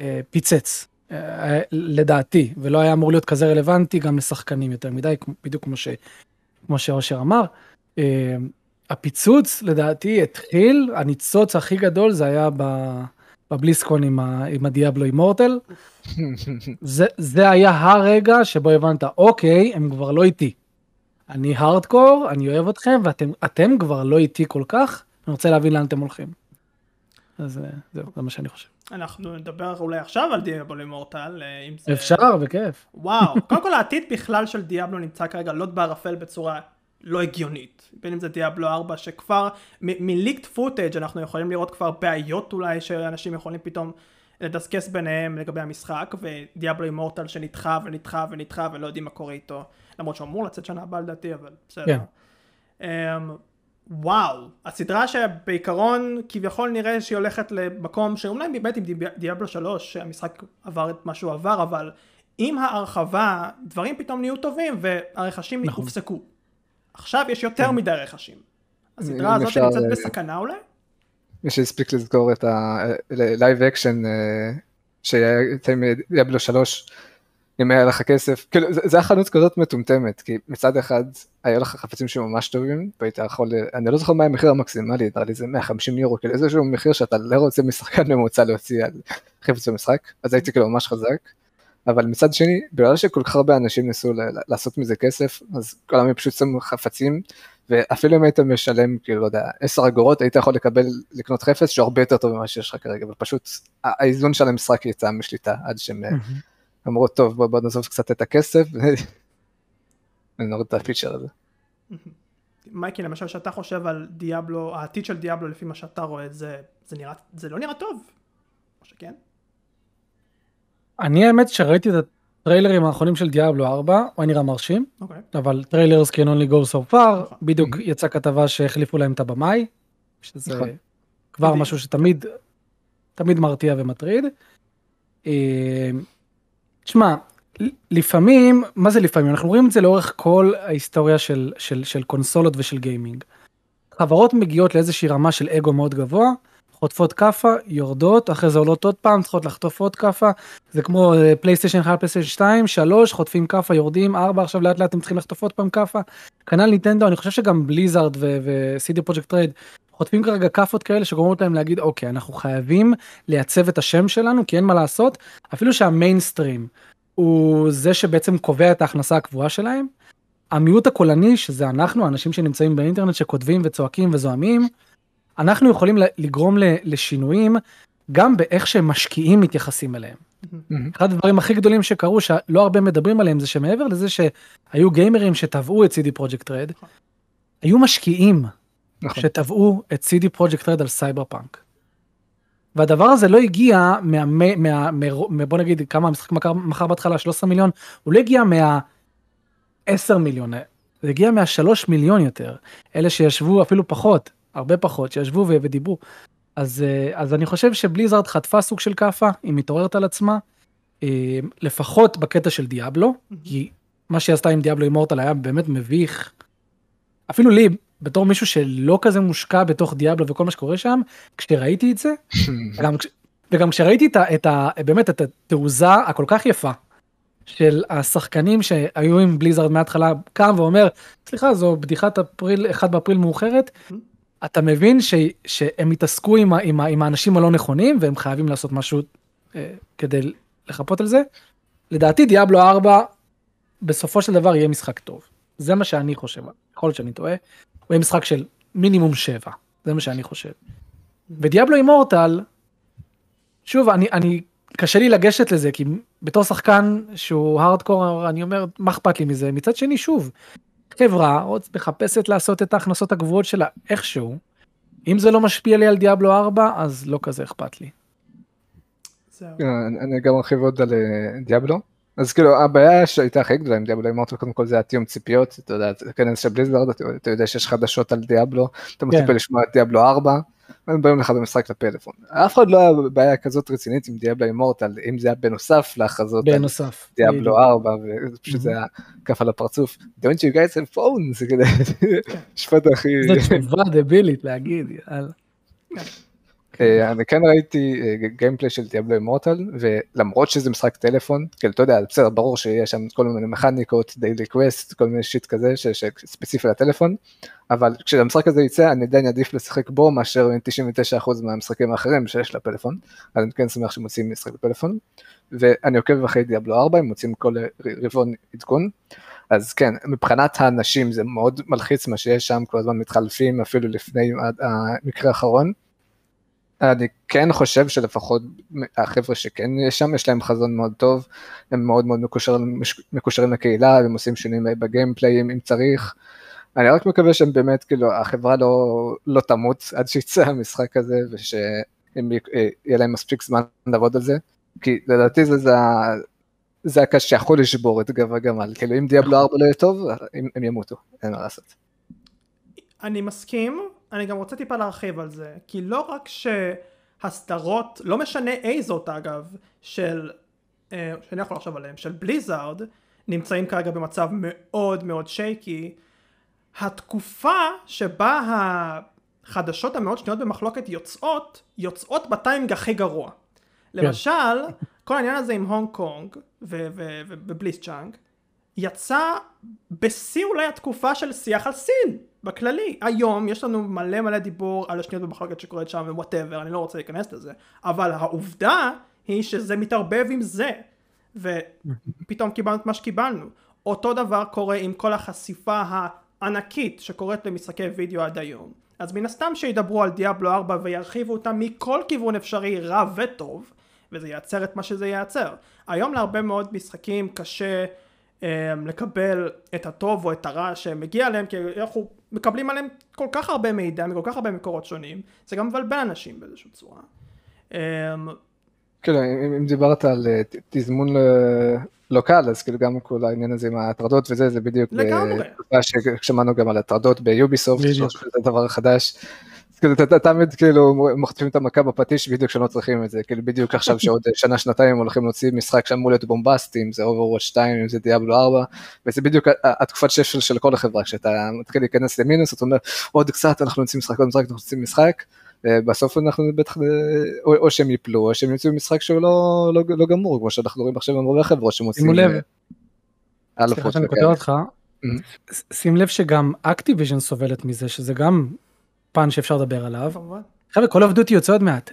[SPEAKER 2] אה, פיצץ, אה, לדעתי, ולא היה אמור להיות כזה רלוונטי גם לשחקנים יותר מדי, בדיוק כמו, ש, כמו שאושר אמר. אה, הפיצוץ לדעתי התחיל, הניצוץ הכי גדול זה היה בבליסקון עם, ה, עם הדיאבלו אימורטל. זה, זה היה הרגע שבו הבנת, אוקיי, הם כבר לא איתי. אני הארדקור, אני אוהב אתכם, ואתם כבר לא איתי כל כך, אני רוצה להבין לאן אתם הולכים. אז אה, זהו, זה מה שאני חושב.
[SPEAKER 1] אנחנו נדבר אולי עכשיו על דיאבלו אימורטל, אה, אם זה...
[SPEAKER 2] אפשר, בכיף.
[SPEAKER 1] וואו, קודם כל העתיד בכלל של דיאבלו נמצא כרגע לוט בערפל בצורה לא הגיונית. בין אם זה דיאבלו 4 שכבר מליקט פוטאג' אנחנו יכולים לראות כבר בעיות אולי שאנשים יכולים פתאום לדסקס ביניהם לגבי המשחק ודיאבלו אימורטל שנדחה ונדחה ונדחה ולא יודעים מה קורה איתו למרות שהוא אמור לצאת שנה הבאה לדעתי אבל בסדר. Yeah. כן. Um, וואו, הסדרה שבעיקרון כביכול נראה שהיא הולכת למקום שאולי באמת עם דיאבלו 3 המשחק עבר את מה שהוא עבר אבל עם ההרחבה דברים פתאום נהיו טובים והרכישים נכון. הופסקו. עכשיו יש יותר כן. מדי רכשים. הסדרה הזאת אפשר... נמצאת אה, בסכנה אולי?
[SPEAKER 3] מי שהספיק לזכור את ה live auction אה, שיצא עם דיאבלו 3 אם היה לך כסף, כאילו זה היה חנות כזאת מטומטמת, כי מצד אחד היה לך חפצים שממש טובים, והיית יכול, אני לא זוכר מה המחיר המקסימלי, נראה לי זה 150 יורו, כאילו איזשהו מחיר שאתה לא רוצה משחקן ממוצע להוציא על חפץ במשחק, אז הייתי כאילו ממש חזק, אבל מצד שני, בגלל שכל כך הרבה אנשים ניסו לעשות מזה כסף, אז כולם פשוט שמו חפצים, ואפילו אם היית משלם, כאילו, לא יודע, 10 אגורות, היית יכול לקבל, לקנות חפץ שהוא הרבה יותר טוב ממה שיש לך כרגע, ופשוט האיזון של המשחק יצא משליטה עד שהם... אמרו, טוב, בוא, בוא נעזוב קצת את הכסף, (laughs) ונוריד את ה feature הזה.
[SPEAKER 1] מייקי, למשל, שאתה חושב על דיאבלו, העתיד של דיאבלו לפי מה שאתה רואה, זה, זה, נראה, זה לא נראה טוב, או שכן?
[SPEAKER 2] אני האמת שראיתי את הטריילרים האחרונים של דיאבלו 4, הוא היה נראה מרשים, okay. אוקיי. אבל trailers can only go so far, okay. נכון. בדיוק mm-hmm. יצאה כתבה שהחליפו להם את הבמאי, שזה okay. נכון. כבר משהו שתמיד, תמיד מרתיע ומטריד. אה, תשמע, לפעמים, מה זה לפעמים? אנחנו רואים את זה לאורך כל ההיסטוריה של, של, של קונסולות ושל גיימינג. חברות מגיעות לאיזושהי רמה של אגו מאוד גבוה, חוטפות כאפה, יורדות, אחרי זה עולות עוד פעם, צריכות לחטוף עוד כאפה. זה כמו פלייסטיישן 1, פלייסטיישן 2, 3, חוטפים כאפה, יורדים, 4, עכשיו לאט לאט הם צריכים לחטוף עוד פעם כאפה. כנ"ל נינטנדו, אני חושב שגם בליזארד ו CD Projekt Red חוטפים כרגע כאפות כאלה שגורמות להם להגיד אוקיי אנחנו חייבים לייצב את השם שלנו כי אין מה לעשות אפילו שהמיינסטרים הוא זה שבעצם קובע את ההכנסה הקבועה שלהם. המיעוט הקולני שזה אנחנו האנשים שנמצאים באינטרנט שכותבים וצועקים וזועמים אנחנו יכולים לגרום לשינויים גם באיך שמשקיעים מתייחסים אליהם. אחד הדברים הכי גדולים שקרו שלא הרבה מדברים עליהם זה שמעבר לזה שהיו גיימרים שטבעו את CD פרויקט רד היו משקיעים נכון. שתבעו את CD Projekt Red על סייבר פאנק. והדבר הזה לא הגיע מה, מה, מה, מה בוא נגיד כמה המשחק מכר, מכר בהתחלה 13 מיליון, הוא לא הגיע מה 10 מיליון, זה הגיע מה 3 מיליון יותר. אלה שישבו אפילו פחות, הרבה פחות, שישבו ודיברו. אז, אה, אז אני חושב שבליזארד חטפה סוג של כאפה, היא מתעוררת על עצמה, אה, לפחות בקטע של דיאבלו, כי מה שהיא עשתה עם דיאבלו אימורטל היה באמת מביך. אפילו לי, בתור מישהו שלא כזה מושקע בתוך דיאבלו וכל מה שקורה שם, כשראיתי את זה, (laughs) גם, וגם כשראיתי את ה, את ה, באמת את התעוזה הכל כך יפה של השחקנים שהיו עם בליזרד מההתחלה, קם ואומר, סליחה, זו בדיחת אפריל, 1 באפריל מאוחרת, אתה מבין ש, שהם התעסקו עם, עם, עם האנשים הלא נכונים והם חייבים לעשות משהו אה, כדי לחפות על זה. לדעתי דיאבלו 4 בסופו של דבר יהיה משחק טוב. זה מה שאני חושב, יכול להיות שאני טועה. הוא יהיה משחק של מינימום 7, זה מה שאני חושב. ודיאבלו אימורטל, שוב, אני, אני, קשה לי לגשת לזה, כי בתור שחקן שהוא הארדקור, אני אומר, מה אכפת לי מזה? מצד שני, שוב, חברה עוד מחפשת לעשות את ההכנסות הגבוהות שלה איכשהו. אם זה לא משפיע לי על דיאבלו 4, אז לא כזה אכפת לי.
[SPEAKER 3] כן, אני גם ארחיב עוד על אה, דיאבלו. אז כאילו הבעיה שהייתה הכי גדולה עם דיאבלו אימורטל קודם כל זה התיאום ציפיות, אתה יודע, כנס של בליזרד, אתה יודע שיש חדשות על דיאבלו, אתה מצפה כן. לשמוע את דיאבלו 4, הם באים לך במשחק לפלאפון. אף אחד לא היה בעיה כזאת רצינית עם דיאבלו אימורטל, אם זה היה בנוסף להכרזות
[SPEAKER 2] בנוסף.
[SPEAKER 3] דיאבלו 4, ופשוט זה היה כף על הפרצוף. Don't you guys have phone, זה (laughs) כזה, משפט הכי... (laughs)
[SPEAKER 2] זו תשובה דבילית להגיד, יאללה.
[SPEAKER 3] אה, אני כן ראיתי gameplay של דיאבלו אימורטל, ולמרות שזה משחק טלפון, כאילו אתה יודע, בסדר, ברור שיש שם כל מיני מכניקות, daily quest, כל מיני shit כזה שספציפי לטלפון, אבל כשהמשחק הזה יצא אני עדיין אעדיף לשחק בו מאשר 99% מהמשחקים האחרים שיש לפלאפון, אז אני כן שמח שמוצאים משחק בפלאפון, ואני עוקב אחרי דיאבלו 4, הם מוצאים כל רבעון עדכון, אז כן, מבחינת האנשים זה מאוד מלחיץ מה שיש שם, כל הזמן מתחלפים אפילו לפני המקרה האחרון. אני כן חושב שלפחות החבר'ה שכן יש שם, יש להם חזון מאוד טוב, הם מאוד מאוד מקושרים, מקושרים לקהילה, הם עושים שינויים בגיימפליים אם צריך. אני רק מקווה שהם באמת, כאילו, החברה לא, לא תמות עד שיצא המשחק הזה, ושיהיה להם מספיק זמן לעבוד על זה, כי לדעתי זה, זה, זה הקש שיכול לשבור את גב הגמל, כאילו אם דיאבלו 4 לא יהיה טוב, הם, הם ימותו, אין מה לעשות.
[SPEAKER 1] אני מסכים, אני גם רוצה טיפה להרחיב על זה, כי לא רק שהסדרות, לא משנה איזות אגב, של, אה, שאני יכול לחשוב עליהם, של בליזארד, נמצאים כרגע במצב מאוד מאוד שייקי, התקופה שבה החדשות המאוד שנויות במחלוקת יוצאות, יוצאות בטיימינג הכי גרוע. כן. למשל, כל העניין הזה עם הונג קונג ובליצצ'אנג, יצא בשיא אולי התקופה של שיח על סין. בכללי, היום יש לנו מלא מלא דיבור על השנוי במחלוקת שקורית שם ו whatever, אני לא רוצה להיכנס לזה, אבל העובדה היא שזה מתערבב עם זה, ופתאום קיבלנו את מה שקיבלנו. אותו דבר קורה עם כל החשיפה הענקית שקורית למשחקי וידאו עד היום. אז מן הסתם שידברו על דיאבלו 4 וירחיבו אותה מכל כיוון אפשרי רע וטוב, וזה ייצר את מה שזה ייצר. היום להרבה מאוד משחקים קשה לקבל את הטוב או את הרע שמגיע להם, כי אנחנו מקבלים עליהם כל כך הרבה מידע מכל כך הרבה מקורות שונים, זה גם מבלבל אנשים באיזושהי צורה.
[SPEAKER 3] כאילו, אם, אם דיברת על אה, תזמון לא קל, אז כאילו גם כל העניין הזה עם ההטרדות וזה, זה בדיוק...
[SPEAKER 1] לגמרי.
[SPEAKER 3] ששמענו גם על הטרדות ביוביסופט, זה דבר חדש. כאילו, אתה תמיד כאילו מחטפים את המכה בפטיש בדיוק כשלא צריכים את זה, כאילו בדיוק עכשיו (laughs) שעוד שנה שנתיים הולכים להוציא משחק שאמור להיות בומבסטי, אם זה Overwatch 2, אם זה דיאבלו 4, וזה בדיוק התקופת שפל של כל החברה, כשאתה מתחיל להיכנס למינוס, אתה אומר עוד קצת אנחנו נוציא משחק, עוד משחק, אנחנו נוציא משחק, בסוף אנחנו בטח, או, או שהם יפלו, או שהם יוצאו משחק שהוא לא, לא, לא גמור, כמו שאנחנו רואים עכשיו עם הרבה חברות שמוצאים.
[SPEAKER 2] שימו לב, סליחה שאני קוטע אותך, שים לב שגם אקטיביז'ן סובלת מזה, שזה גם פן שאפשר לדבר עליו. חבר'ה, Call of Duty יוצא עוד מעט,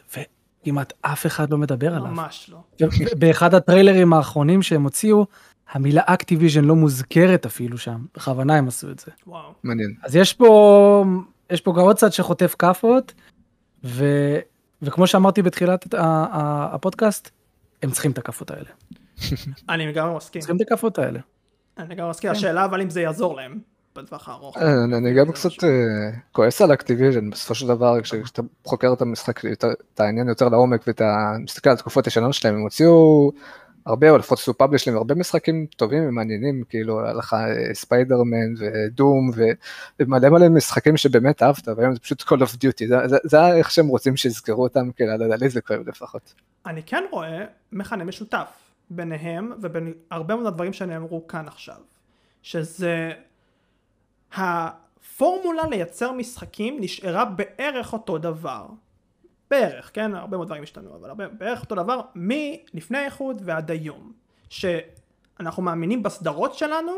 [SPEAKER 2] וכמעט אף אחד לא מדבר עליו.
[SPEAKER 1] ממש לא.
[SPEAKER 2] באחד הטריילרים האחרונים שהם הוציאו, המילה אקטיביז'ן לא מוזכרת אפילו שם, בכוונה הם עשו את זה.
[SPEAKER 1] וואו.
[SPEAKER 3] מעניין.
[SPEAKER 2] אז יש פה, יש פה גם עוד צד שחוטף כאפות, ו, וכמו שאמרתי בתחילת הפודקאסט, הם צריכים את הכאפות האלה.
[SPEAKER 1] אני גם מסכים.
[SPEAKER 2] צריכים את הכאפות האלה.
[SPEAKER 1] אני גם מסכים, השאלה אבל אם זה יעזור להם. בטווח הארוך.
[SPEAKER 3] אה, אני גם קצת אה, כועס על אקטיביז'ן, בסופו של דבר כשאתה חוקר את המשחק, את העניין יותר לעומק ואתה מסתכל על תקופות ישנות שלהם, הם הוציאו הרבה, או לפחות עשו publish להם הרבה משחקים טובים ומעניינים, כאילו היה לך ספיידרמן ודום ומלא מלא משחקים שבאמת אהבת, והיום זה פשוט Call of Duty, זה איך שהם רוצים שיזכרו אותם, כאילו, לי זה כואב לפחות.
[SPEAKER 1] אני כן רואה מכנה משותף ביניהם ובין הרבה מאוד הדברים שנאמרו כאן עכשיו, שזה הפורמולה לייצר משחקים נשארה בערך אותו דבר. בערך, כן? הרבה מאוד דברים השתנו, אבל הרבה, בערך אותו דבר מלפני האיחוד ועד היום. שאנחנו מאמינים בסדרות שלנו,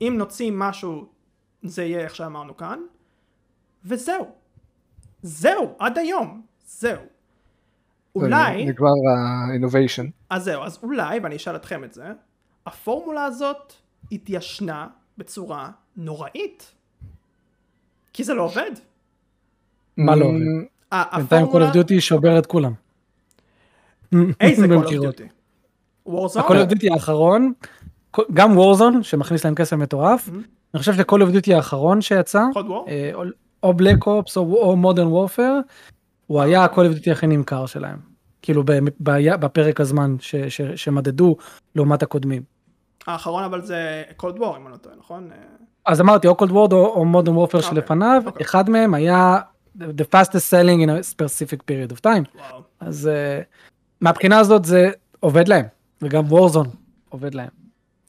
[SPEAKER 1] אם נוציא משהו זה יהיה איך שאמרנו כאן, וזהו. זהו, עד היום. זהו. אולי...
[SPEAKER 3] נגמר ה-innovation.
[SPEAKER 1] אז זהו, אז אולי, ואני אשאל אתכם את זה, הפורמולה הזאת התיישנה בצורה נוראית. כי זה לא עובד.
[SPEAKER 2] מה לא עובד? בינתיים Call of Duty שובר את כולם.
[SPEAKER 1] איזה Call of Duty?
[SPEAKER 2] וורזון? ה-Call of Duty האחרון, גם וורזון שמכניס להם כסף מטורף, אני חושב ש-Call of Duty האחרון שיצא, אה, או Black Ops או Modern Warfare, הוא היה ה-Call of Duty הכי נמכר שלהם. כאילו בפרק הזמן שמדדו לעומת הקודמים.
[SPEAKER 1] האחרון אבל זה Cold War אם אני לא טועה, נכון?
[SPEAKER 2] אז אמרתי או Cold War או Modern Warfare שלפניו, אחד מהם היה the fastest selling in a specific period of time. אז uh, מהבחינה הזאת זה עובד להם, וגם Warzone עובד להם.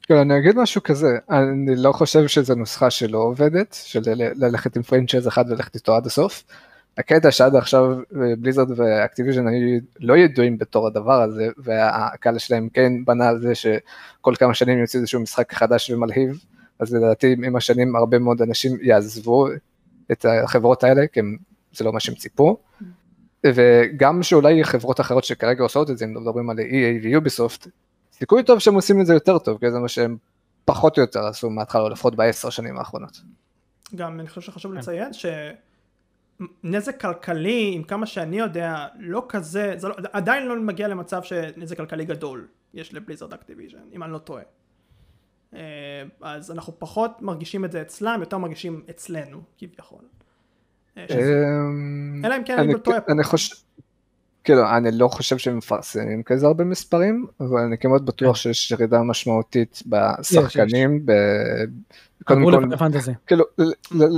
[SPEAKER 3] כן, אני אגיד משהו כזה, אני לא חושב שזו נוסחה שלא עובדת, של ללכת עם franchise אחד וללכת איתו עד הסוף. הקטע שעד עכשיו בליזארד ואקטיביז'ן היו לא ידועים בתור הדבר הזה, והקהל שלהם כן בנה על זה שכל כמה שנים יוצא איזשהו משחק חדש ומלהיב, אז לדעתי עם השנים הרבה מאוד אנשים יעזבו את החברות האלה, כי הם, זה לא מה שהם ציפו. וגם שאולי חברות אחרות שכרגע עושות את זה, אם מדברים על EA ויוביסופט, סיכוי טוב שהם עושים את זה יותר טוב, כי זה מה שהם פחות או יותר עשו מההתחלה, או לפחות בעשר שנים האחרונות.
[SPEAKER 1] גם אני חושב שחשוב לציין שנזק כלכלי, עם כמה שאני יודע, לא כזה, זה לא, עדיין לא מגיע למצב שנזק כלכלי גדול יש לבליזרד אקטיביז'ן, אם אני לא טועה. אה, אז אנחנו פחות מרגישים את זה אצלם, יותר מרגישים אצלנו, כביכול. אה,
[SPEAKER 3] אמ,
[SPEAKER 1] אלא אם כן אני טועה.
[SPEAKER 3] כאילו, אני לא חושב שהם מפרסמים כזה הרבה מספרים, אבל אני כמעט בטוח כן. שיש ירידה משמעותית בשחקנים,
[SPEAKER 2] קודם כל,
[SPEAKER 3] כאילו,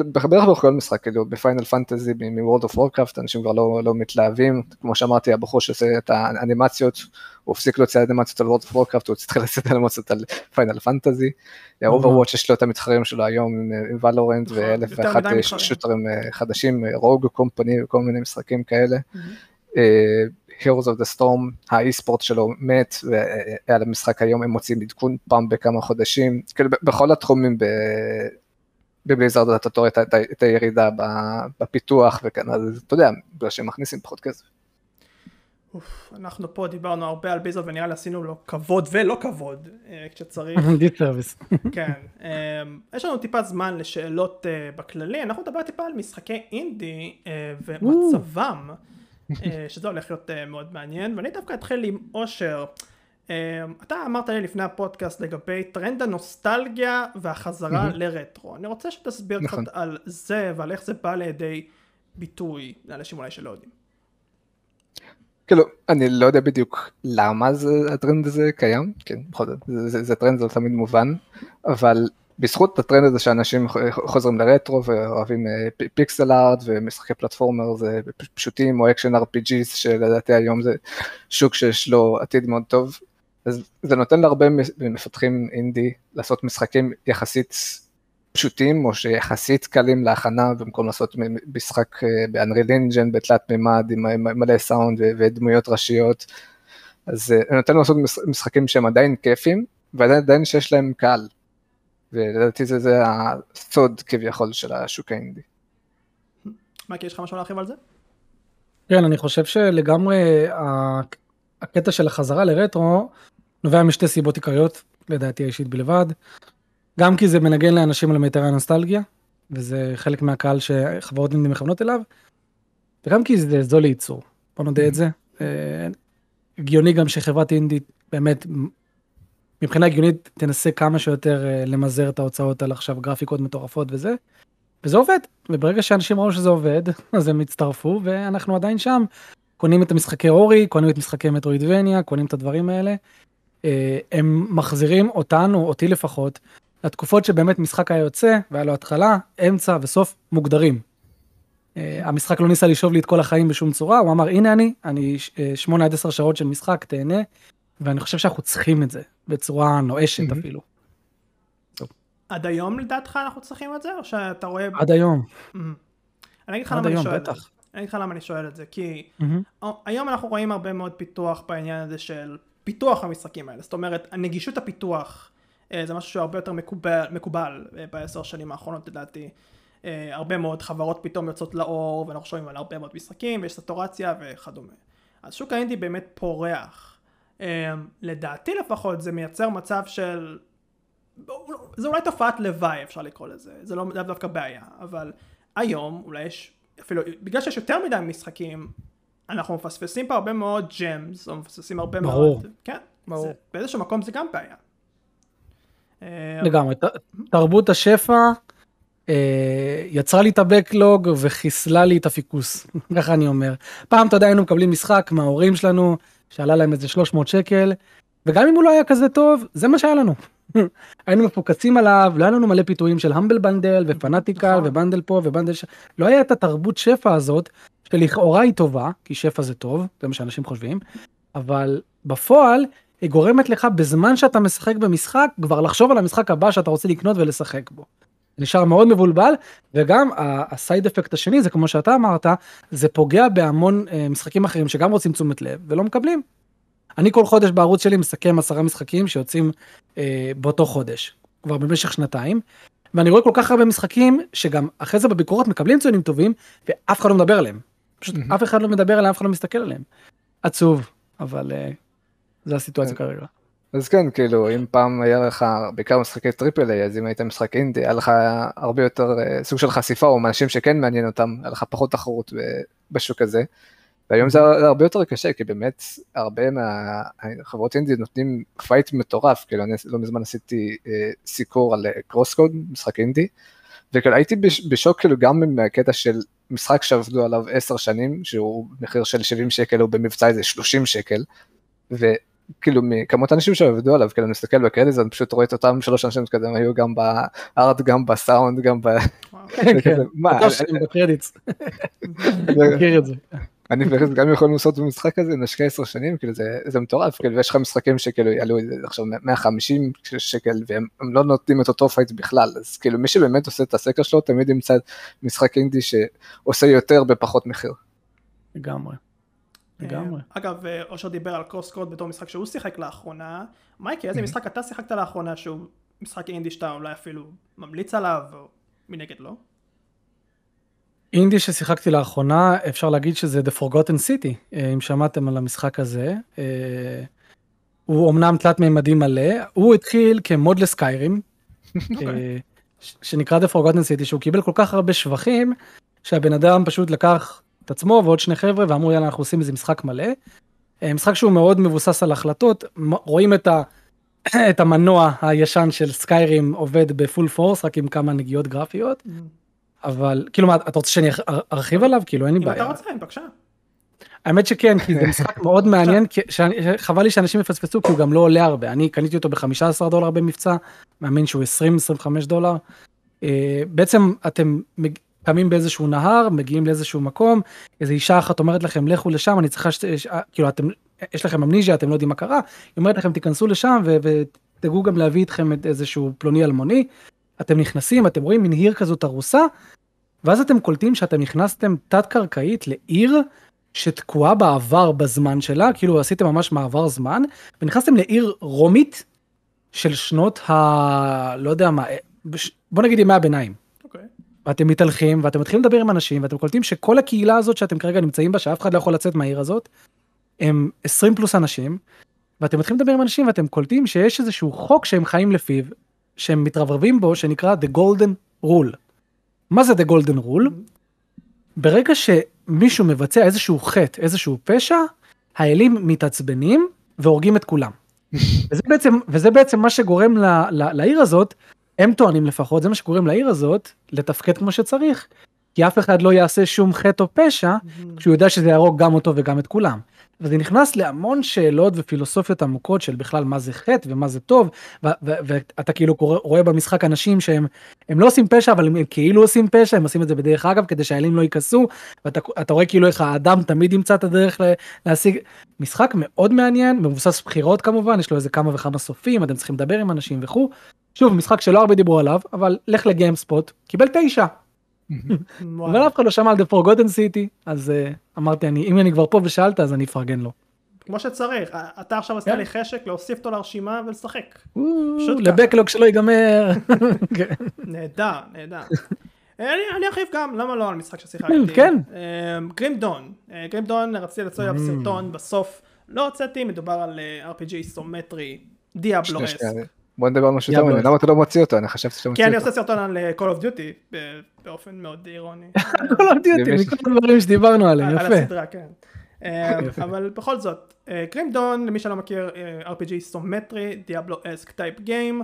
[SPEAKER 3] בערך בכל משחק, כאילו, ב-Final Fantasy, ב-World of Warcraft, אנשים כבר לא, לא מתלהבים, כמו שאמרתי, הבחור שעושה את האנימציות, הוא הפסיק להוציא אנימציות על World of Warcraft, הוא צריך לעשות אנימציות על Final Fantasy, Overwatch יש לו את המתחרים שלו היום עם Valorant נכון, ואלף ואחת shooters אה, חדשים, Rogue Company וכל מיני משחקים כאלה. אה, Heroes of the Storm, ה-esport שלו מת, ועל המשחק היום הם מוצאים עדכון פעם בכמה חודשים, כאילו בכל התחומים בבליזארד אתה רואה את הירידה בפיתוח וכן, אז אתה יודע, בגלל שהם מכניסים פחות כסף.
[SPEAKER 1] אנחנו פה דיברנו הרבה על בליזארד ונראה לי עשינו לו כבוד ולא כבוד אה, כשצריך. (laughs)
[SPEAKER 2] Disservice. (laughs)
[SPEAKER 1] כן. אה, יש לנו טיפה זמן לשאלות בכללי, אנחנו נדבר טיפה על משחקי אינדי ומצבם. אה, שזה הולך להיות אה, מאוד מעניין, ואני דווקא אתחיל עם אושר. אה, אתה אמרת לי לפני הפודקאסט לגבי טרנד הנוסטלגיה והחזרה לרטרו. אני רוצה שתסביר נכון. קצת על זה ועל איך זה בא לידי ביטוי לאנשים אולי שלא יודעים.
[SPEAKER 3] כאילו, אני לא יודע בדיוק למה זה, הטרנד הזה קיים, כן, בכל זאת, זה, זה, זה טרנד זה לא תמיד מובן, אבל בזכות הטרנד הזה שאנשים חוזרים לרטרו ואוהבים אה, pixel art ומשחקי platformer זה פשוטים או action RPGs שלדעתי היום זה שוק שיש לו עתיד מאוד טוב. אז זה נותן להרבה מפתחים אינדי לעשות משחקים יחסית פשוטים או שיחסית קלים להכנה במקום לעשות משחק אה, ב-Unreal Engine בתלת מימד עם מלא סאונד ודמויות ראשיות. אז זה אה, נותן לעשות משחקים שהם עדיין כיפים ועדיין שיש להם קהל. ולדעתי זה, זה הסוד כביכול של השוק האינדי.
[SPEAKER 1] מייקי, יש לך משהו להרחיב על זה?
[SPEAKER 2] כן, אני חושב שלגמרי הקטע של החזרה לרטרו נובע משתי סיבות עיקריות, לדעתי האישית בלבד. גם כי זה מנגן לאנשים על מיתרי הנוסטלגיה, וזה חלק מהקהל שחברות אינדי מכוונות אליו, וגם כי זה זול לייצור, בוא נודה את זה. אה, הגיוני גם שחברת אינדי באמת מבחינה הגיונית תנסה כמה שיותר uh, למזער את ההוצאות על עכשיו גרפיקות מטורפות וזה. וזה עובד, וברגע שאנשים ראו שזה עובד, (laughs) אז הם הצטרפו, ואנחנו עדיין שם. קונים את המשחקי אורי, קונים את משחקי מטרואידבניה, קונים את הדברים האלה. Uh, הם מחזירים אותנו, אותי לפחות, לתקופות שבאמת משחק היה יוצא, והיה לו התחלה, אמצע וסוף מוגדרים. Uh, המשחק לא ניסה לשאוב לי את כל החיים בשום צורה, הוא אמר הנה אני, אני 8 עד 10 שעות של משחק, תהנה. ואני חושב שאנחנו צריכים את זה בצורה נואשת mm-hmm. אפילו.
[SPEAKER 1] עד היום לדעתך אנחנו צריכים את זה או שאתה רואה...
[SPEAKER 2] עד היום.
[SPEAKER 1] Mm-hmm. אני אגיד לך למה אני שואל את זה. אני אגיד לך למה אני שואל את זה כי mm-hmm. היום אנחנו רואים הרבה מאוד פיתוח בעניין הזה של פיתוח המשחקים האלה זאת אומרת הנגישות הפיתוח אה, זה משהו שהרבה יותר מקובל, מקובל אה, בעשר שנים האחרונות לדעתי אה, הרבה מאוד חברות פתאום יוצאות לאור ואנחנו שומעים על הרבה מאוד משחקים ויש סטורציה וכדומה אז שוק האינדי באמת פורח לדעתי לפחות זה מייצר מצב של זה אולי תופעת לוואי אפשר לקרוא לזה זה לא דווקא בעיה אבל היום אולי יש אפילו בגלל שיש יותר מדי משחקים אנחנו מפספסים פה הרבה מאוד gems או מפספסים הרבה
[SPEAKER 2] ברור.
[SPEAKER 1] מאוד כן ברור. זה, באיזשהו מקום זה גם בעיה.
[SPEAKER 2] אמ, לגמרי תרבות השפע אה, יצרה לי את ה-backlog וחיסלה לי את הפיקוס (laughs) ככה אני אומר פעם אתה יודע היינו מקבלים משחק מההורים שלנו שעלה להם איזה 300 שקל, וגם אם הוא לא היה כזה טוב, זה מה שהיה לנו. (laughs) היינו מפוקסים עליו, לא היה לנו מלא פיתויים של Humble Bundle ו-Fanatical נכון. ו-bundle פה ו-bundle ש... לא היה את התרבות שפע הזאת, שלכאורה היא טובה, כי שפע זה טוב, זה מה שאנשים חושבים, אבל בפועל היא גורמת לך בזמן שאתה משחק במשחק, כבר לחשוב על המשחק הבא שאתה רוצה לקנות ולשחק בו. נשאר מאוד מבולבל, וגם הסייד אפקט השני זה כמו שאתה אמרת, זה פוגע בהמון אה, משחקים אחרים שגם רוצים תשומת לב ולא מקבלים. אני כל חודש בערוץ שלי מסכם עשרה משחקים שיוצאים אה, באותו חודש, כבר במשך שנתיים, ואני רואה כל כך הרבה משחקים שגם אחרי זה בביקורות מקבלים ציונים טובים ואף אחד לא מדבר עליהם. פשוט mm-hmm. אף אחד לא מדבר עליהם, אף אחד לא מסתכל עליהם. עצוב, אבל אה, זה הסיטואציה כן. כרגע.
[SPEAKER 3] אז כן, כאילו, אם פעם היה לך בעיקר משחקי triple A, אז אם היית משחק אינדי, היה לך הרבה יותר אה, סוג של חשיפה, או אנשים שכן מעניין אותם, היה לך פחות תחרות בשוק הזה. והיום זה הרבה יותר קשה, כי באמת הרבה מהחברות אינדי נותנים fight מטורף, כאילו אני לא מזמן עשיתי אה, סיקור על CrossCode, משחק אינדי, וכאילו הייתי בשוק כאילו גם מהקטע של משחק שעבדו עליו 10 שנים, שהוא מחיר של 70 שקל, או במבצע איזה 30 שקל, וכאילו מכמות אנשים שעבדו עליו, כאילו אני מסתכל בקרדיט, אני פשוט רואה את אותם שלוש אנשים כזה, הם היו גם ב-art, גם בסאונד, גם ב...
[SPEAKER 2] כן, כן, (laughs) בקרדיט. (laughs) מכיר את זה.
[SPEAKER 3] אני וארז גם יכולים לעשות במשחק הזה, נשקיע עשר שנים, כאילו זה, זה מטורף, כאילו ויש לך משחקים שכאילו יעלו עכשיו 150 שקל והם לא נותנים את אותו fight בכלל, אז כאילו מי שבאמת עושה את הסקר שלו תמיד ימצא משחק אינדי שעושה יותר בפחות מחיר.
[SPEAKER 2] לגמרי. לגמרי.
[SPEAKER 1] אגב, אושר דיבר על קרוס קוד בתור משחק שהוא שיחק לאחרונה. מייקי, איזה משחק אתה שיחקת לאחרונה שהוא משחק אינדי שאתה אולי אפילו ממליץ עליו, או מנגד לא?
[SPEAKER 2] אינדי ששיחקתי לאחרונה, אפשר להגיד שזה The Forgotten City, אה, אם שמעתם על המשחק הזה. אה, הוא אמנם תלת מימדי מלא, הוא התחיל כמוד לסקיירים, (laughs) אוקיי. אה, שנקרא The Forgotten City, שהוא קיבל כל כך הרבה שבחים, שהבן אדם פשוט לקח את עצמו ועוד שני חבר'ה ואמרו יאללה אנחנו עושים איזה משחק מלא. משחק שהוא מאוד מבוסס על החלטות, רואים את, ה, את המנוע הישן של סקיירים עובד בפול פורס רק עם כמה נגיעות גרפיות. Mm. אבל כאילו מה אתה רוצה שאני ארחיב עליו כאילו אין לי בעיה.
[SPEAKER 1] אם אתה רוצה בבקשה.
[SPEAKER 2] האמת שכן כי זה (laughs) משחק מאוד מעניין חבל לי שאנשים יפספסו כי הוא גם לא עולה הרבה אני קניתי אותו ב-15 דולר במבצע מאמין שהוא 20-25 דולר. אה, בעצם אתם קמים באיזשהו נהר מגיעים לאיזשהו מקום איזה אישה אחת אומרת לכם לכו לשם אני צריכה ש... כאילו אתם יש לכם אמניזיה אתם לא יודעים מה קרה היא אומרת לכם תיכנסו לשם ותדאגו גם להביא איתכם את איזשהו פלוני אלמוני אתם נכנסים, אתם רואים מין עיר כזאת הרוסה, ואז אתם קולטים שאתם נכנסתם תת-קרקעית לעיר שתקועה בעבר בזמן שלה, כאילו עשיתם ממש מעבר זמן, ונכנסתם לעיר רומית של שנות ה... לא יודע מה, בוא נגיד ימי הביניים. ואתם מתהלכים ואתם מתחילים לדבר עם אנשים ואתם קולטים שכל הקהילה הזאת שאתם כרגע נמצאים בה, שאף אחד לא יכול לצאת מהעיר הזאת, הם 20 פלוס אנשים, ואתם מתחילים לדבר עם אנשים ואתם קולטים שיש איזשהו חוק שהם חיים לפיו, שהם מתרברבים בו שנקרא The Golden Rule. מה זה The Golden Rule? ברגע שמישהו מבצע איזשהו חטא, איזשהו פשע, האלים מתעצבנים והורגים את כולם. (laughs) וזה בעצם, וזה בעצם מה שגורם ל, ל, לעיר הזאת, הם טוענים לפחות, זה מה שגורם לעיר הזאת לתפקד כמו שצריך. כי אף אחד לא יעשה שום חטא או פשע, כשהוא יודע שזה יהרוג גם אותו וגם את כולם. וזה נכנס להמון שאלות ופילוסופיות עמוקות של בכלל מה זה חטא ומה זה טוב, ואתה כאילו רואה במשחק אנשים שהם הם לא עושים פשע אבל הם כאילו עושים פשע, הם עושים את זה בדרך אגב כדי שהאלים לא יכעסו, ואתה רואה כאילו איך האדם תמיד ימצא את הדרך להשיג, משחק מאוד מעניין, מבוסס בחירות כמובן, יש לו איזה כמה וכמה סופים, אתם צריכים לדבר עם אנשים וכו', שוב משחק שלא הרבה דיברו עליו, אבל לך לגיימספוט, קיבל תשע. אבל אף אחד לא שמע על The Forgotten City, אז uh, אמרתי, אני, אם אני כבר פה ושאלת, אז אני אפרגן לו.
[SPEAKER 1] כמו שצריך, אתה עכשיו עשית לי חשק להוסיף אותו לרשימה ולשחק.
[SPEAKER 2] לבקלוג שלא ייגמר. (laughs)
[SPEAKER 1] כן. נהדר, נהדר. אני ארחיב גם, למה לא על משחק ששיחקתי.
[SPEAKER 2] כן.
[SPEAKER 1] גרימדון, גרימדון רציתי לצאת עליו סרטון בסוף, לא הוצאתי, מדובר על RPG איסומטרי, דיאבלו אסק.
[SPEAKER 3] בוא נדבר על משהו יותר למה אתה לא מוציא אותו? אני חשבתי שאתה
[SPEAKER 1] מוציא אותו. כי אני עושה סרטון על אה, Call of Duty באופן מאוד אירוני. (laughs)
[SPEAKER 2] Call of Duty, מכל הדברים שדיברנו עליהם, יפה.
[SPEAKER 1] על הסדרה, כן. אה, אבל בכל זאת, Grim Dawn, אה, למי שלא מכיר, RPG איסומטרי, Diablo-esque type game,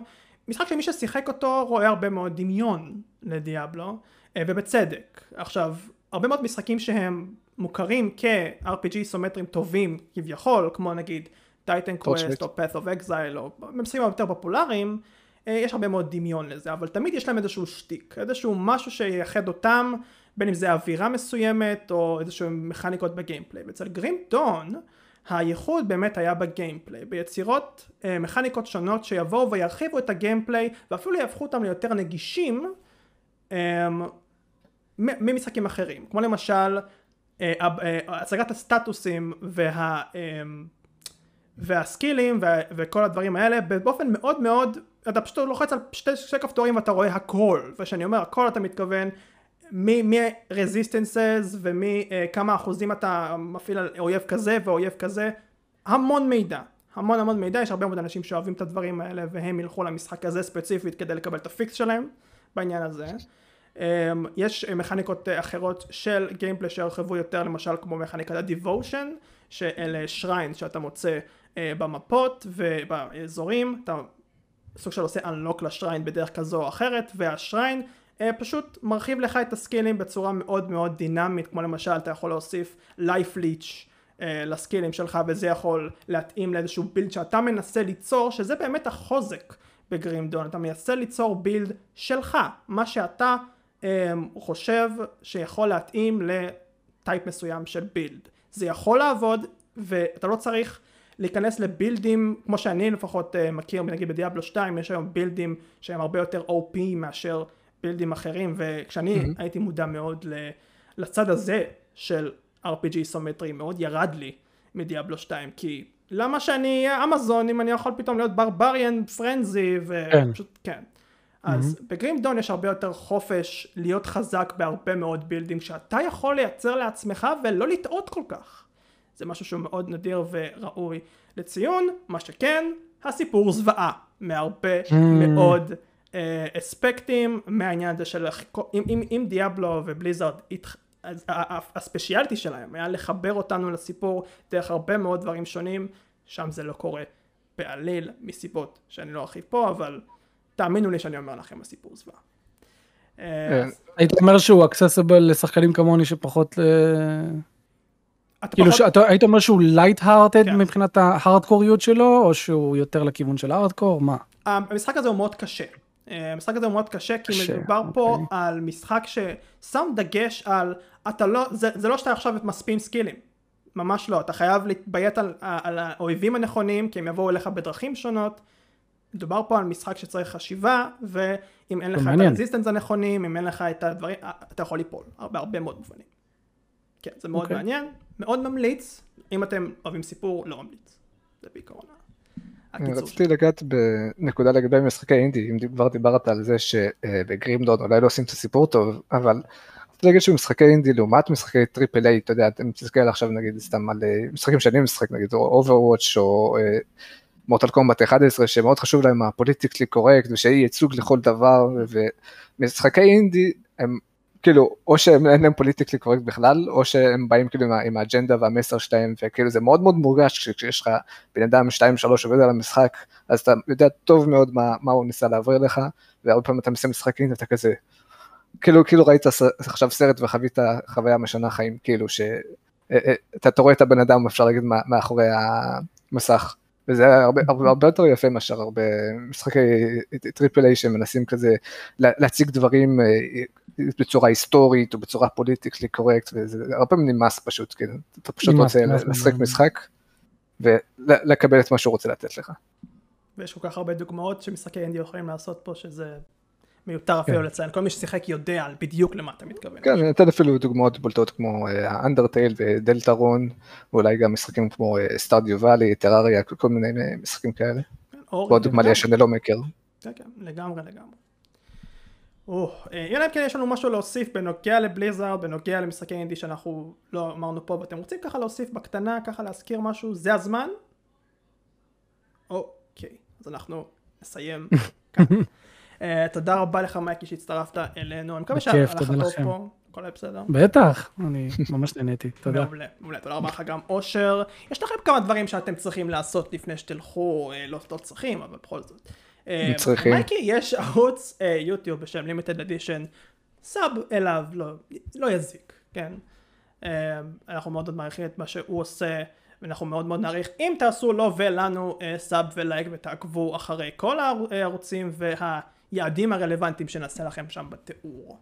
[SPEAKER 1] משחק שמי ששיחק אותו רואה הרבה מאוד דמיון ל-Diablo, ובצדק. עכשיו, הרבה מאוד משחקים שהם מוכרים כ-RPG איסומטרים טובים כביכול, כמו נגיד Titan Quest או Path of Exile או ממשחקים יותר פופולריים אה, יש הרבה מאוד דמיון לזה אבל תמיד יש להם איזשהו שטיק איזשהו משהו שייחד אותם בין אם זה אווירה מסוימת או איזשהו מכניקות בגיימפליי. ואצל גרים דון הייחוד באמת היה בגיימפליי ביצירות אה, מכניקות שונות שיבואו וירחיבו את הגיימפליי ואפילו יהפכו אותם ליותר נגישים מ- ממשחקים אחרים, כמו למשל אה, אה, אה, הצגת הסטטוסים וה... אמ, והסקילים ו- וכל הדברים האלה באופן מאוד מאוד אתה פשוט לוחץ על שתי, שתי כפתורים ואתה רואה הכל. וכשאני אומר הכל אתה מתכוון מ-resistances ומכמה אחוזים אתה מפעיל על אויב כזה ואויב כזה. המון מידע. המון המון מידע. יש הרבה מאוד אנשים שאוהבים את הדברים האלה והם ילכו למשחק הזה ספציפית כדי לקבל את ה fix שלהם בעניין הזה. אמ, יש מכניקות אחרות של gameplay שהרחיבו יותר למשל כמו מכניקת ה-devotion שאלה shrine שאתה מוצא אה, במפות ובאזורים אתה סוג של עושה unlock לשריין בדרך כזו או אחרת והשריין אה, פשוט מרחיב לך את הסקילים בצורה מאוד מאוד דינמית כמו למשל אתה יכול להוסיף life leech אה, לסקילים שלך וזה יכול להתאים לאיזשהו בילד שאתה מנסה ליצור שזה באמת החוזק בגרימדון אתה מנסה ליצור בילד שלך מה שאתה אה, חושב שיכול להתאים לטייפ מסוים של בילד זה יכול לעבוד ואתה לא צריך להיכנס לבילדים כמו שאני לפחות uh, מכיר נגיד בדיאבלו 2 יש היום בילדים שהם הרבה יותר OP מאשר בילדים אחרים וכשאני mm-hmm. הייתי מודע מאוד לצד הזה של RPG איסומטרי מאוד ירד לי מדיאבלו 2 כי למה שאני אהיה אמזון אם אני יכול פתאום להיות ברבריאן פרנזי ופשוט כן. כן. אז mm-hmm. בגרימדון יש הרבה יותר חופש להיות חזק בהרבה מאוד בילדים שאתה יכול לייצר לעצמך ולא לטעות כל כך. זה משהו שהוא מאוד נדיר וראוי לציון, מה שכן, הסיפור זוועה מהרבה mm. מאוד uh, אספקטים מהעניין הזה של אם, אם, אם דיאבלו ובליזארד הספיישיאליטי שלהם היה לחבר אותנו לסיפור דרך הרבה מאוד דברים שונים, שם זה לא קורה בעליל מסיבות שאני לא ארחיב פה, אבל תאמינו לי שאני אומר לכם הסיפור זוועה.
[SPEAKER 2] אה, הייתי אומר שהוא accessible לשחקנים כמוני שפחות אה, כאילו פחות... שאתה היית אומר שהוא light hearted כן. מבחינת ההארדקוריות שלו או שהוא יותר לכיוון של הארדקור מה?
[SPEAKER 1] המשחק הזה הוא מאוד קשה. אה, המשחק הזה הוא מאוד קשה כי קשה, מדובר אוקיי. פה על משחק ששם דגש על אתה לא זה, זה לא שאתה עכשיו מספמים סקילים ממש לא אתה חייב להתביית על, על האויבים הנכונים כי הם יבואו אליך בדרכים שונות מדובר פה על משחק שצריך חשיבה ואם אין לך את ה resistance הנכונים אם אין לך את הדברים אתה יכול ליפול בהרבה מאוד מובנים. כן זה מאוד okay. אוקיי. מעניין מאוד ממליץ, אם אתם אוהבים סיפור, לא ממליץ. זה בעיקרון
[SPEAKER 3] רציתי לגעת בנקודה לגבי משחקי אינדי, אם כבר דיברת על זה שב Grim Dawn אולי לא עושים את הסיפור טוב, אבל רציתי להגיד שמשחקי אינדי לעומת משחקי triple A, אתה יודע, אתה מסתכל עכשיו נגיד סתם על אה, משחקים שאני משחק, נגיד Overwatch או Mortal Kombat 11, שמאוד חשוב להם ה politically correct ושיהיה ייצוג לכל דבר, ומשחקי אינדי הם כאילו, או שהם אין להם פוליטיקלי קורקט בכלל, או שהם באים כאילו עם, עם האג'נדה והמסר שלהם, וכאילו זה מאוד מאוד מורגש כשיש לך בן אדם 2-3 עובד על המשחק, אז אתה יודע טוב מאוד מה, מה הוא ניסה להעביר לך, והרבה פעמים אתה מסיים משחקים ואתה כזה, כאילו, כאילו ראית עכשיו סרט וחווית חוויה משנה חיים, כאילו שאתה אה, אה, רואה את הבן אדם, אפשר להגיד, מאחורי המסך. וזה הרבה, הרבה, הרבה יותר יפה מאשר הרבה משחקי triple A שמנסים כזה להציג דברים אה, בצורה היסטורית או בצורה politically correct, וזה הרבה פעמים נמאס פשוט, כאילו, אתה פשוט רוצה לשחק משחק ולקבל את מה שהוא רוצה לתת לך.
[SPEAKER 1] ויש כל כך הרבה דוגמאות שמשחקי אינדי יכולים לעשות פה שזה מיותר אפילו כן. לציין, כל מי ששיחק יודע על בדיוק למה אתה מתכוון.
[SPEAKER 3] כן, אני אתן אפילו דוגמאות בולטות כמו Undertale ו Deltarune, ואולי גם משחקים כמו Stardew Valley, Terraria, כל מיני אה, משחקים כאלה. כן, ועוד דוגמה לי שאני לא מכיר.
[SPEAKER 1] כן, כן, לגמרי לגמרי. אלא אם כן יש לנו משהו להוסיף בנוגע לבליזארד, בנוגע למשחקי אינדי שאנחנו לא אמרנו פה ואתם רוצים ככה להוסיף בקטנה, ככה להזכיר משהו, זה הזמן? אוקיי, אז אנחנו נסיים (laughs) כאן. אה, תודה רבה לך מייקי שהצטרפת אלינו, אני מקווה שהיה לך טוב פה. הכל היה בסדר?
[SPEAKER 2] בטח, אני ממש נהניתי, תודה.
[SPEAKER 1] מעולה, מעולה, תודה רבה לך גם אושר. יש לכם כמה דברים שאתם צריכים לעשות לפני שתלכו, אה, לא, לא צריכים, אבל בכל זאת. אה, צריכים. מייקי, יש ערוץ יוטיוב בשם Limited Edition, sub אליו, לא, לא יזיק, כן? אנחנו מאוד מאוד מעריכים את מה שהוא עושה. ואנחנו מאוד מאוד נעריך אם תעשו לו ולנו sub ולייק ותעקבו אחרי כל הערוצים וה... היעדים הרלוונטיים שנעשה לכם שם בתיאור.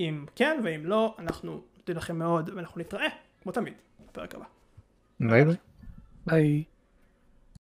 [SPEAKER 1] אם כן ואם לא, אנחנו נותנים לכם מאוד ואנחנו נתראה, כמו תמיד, בפרק הבא.
[SPEAKER 3] ביי ביי.
[SPEAKER 2] ביי.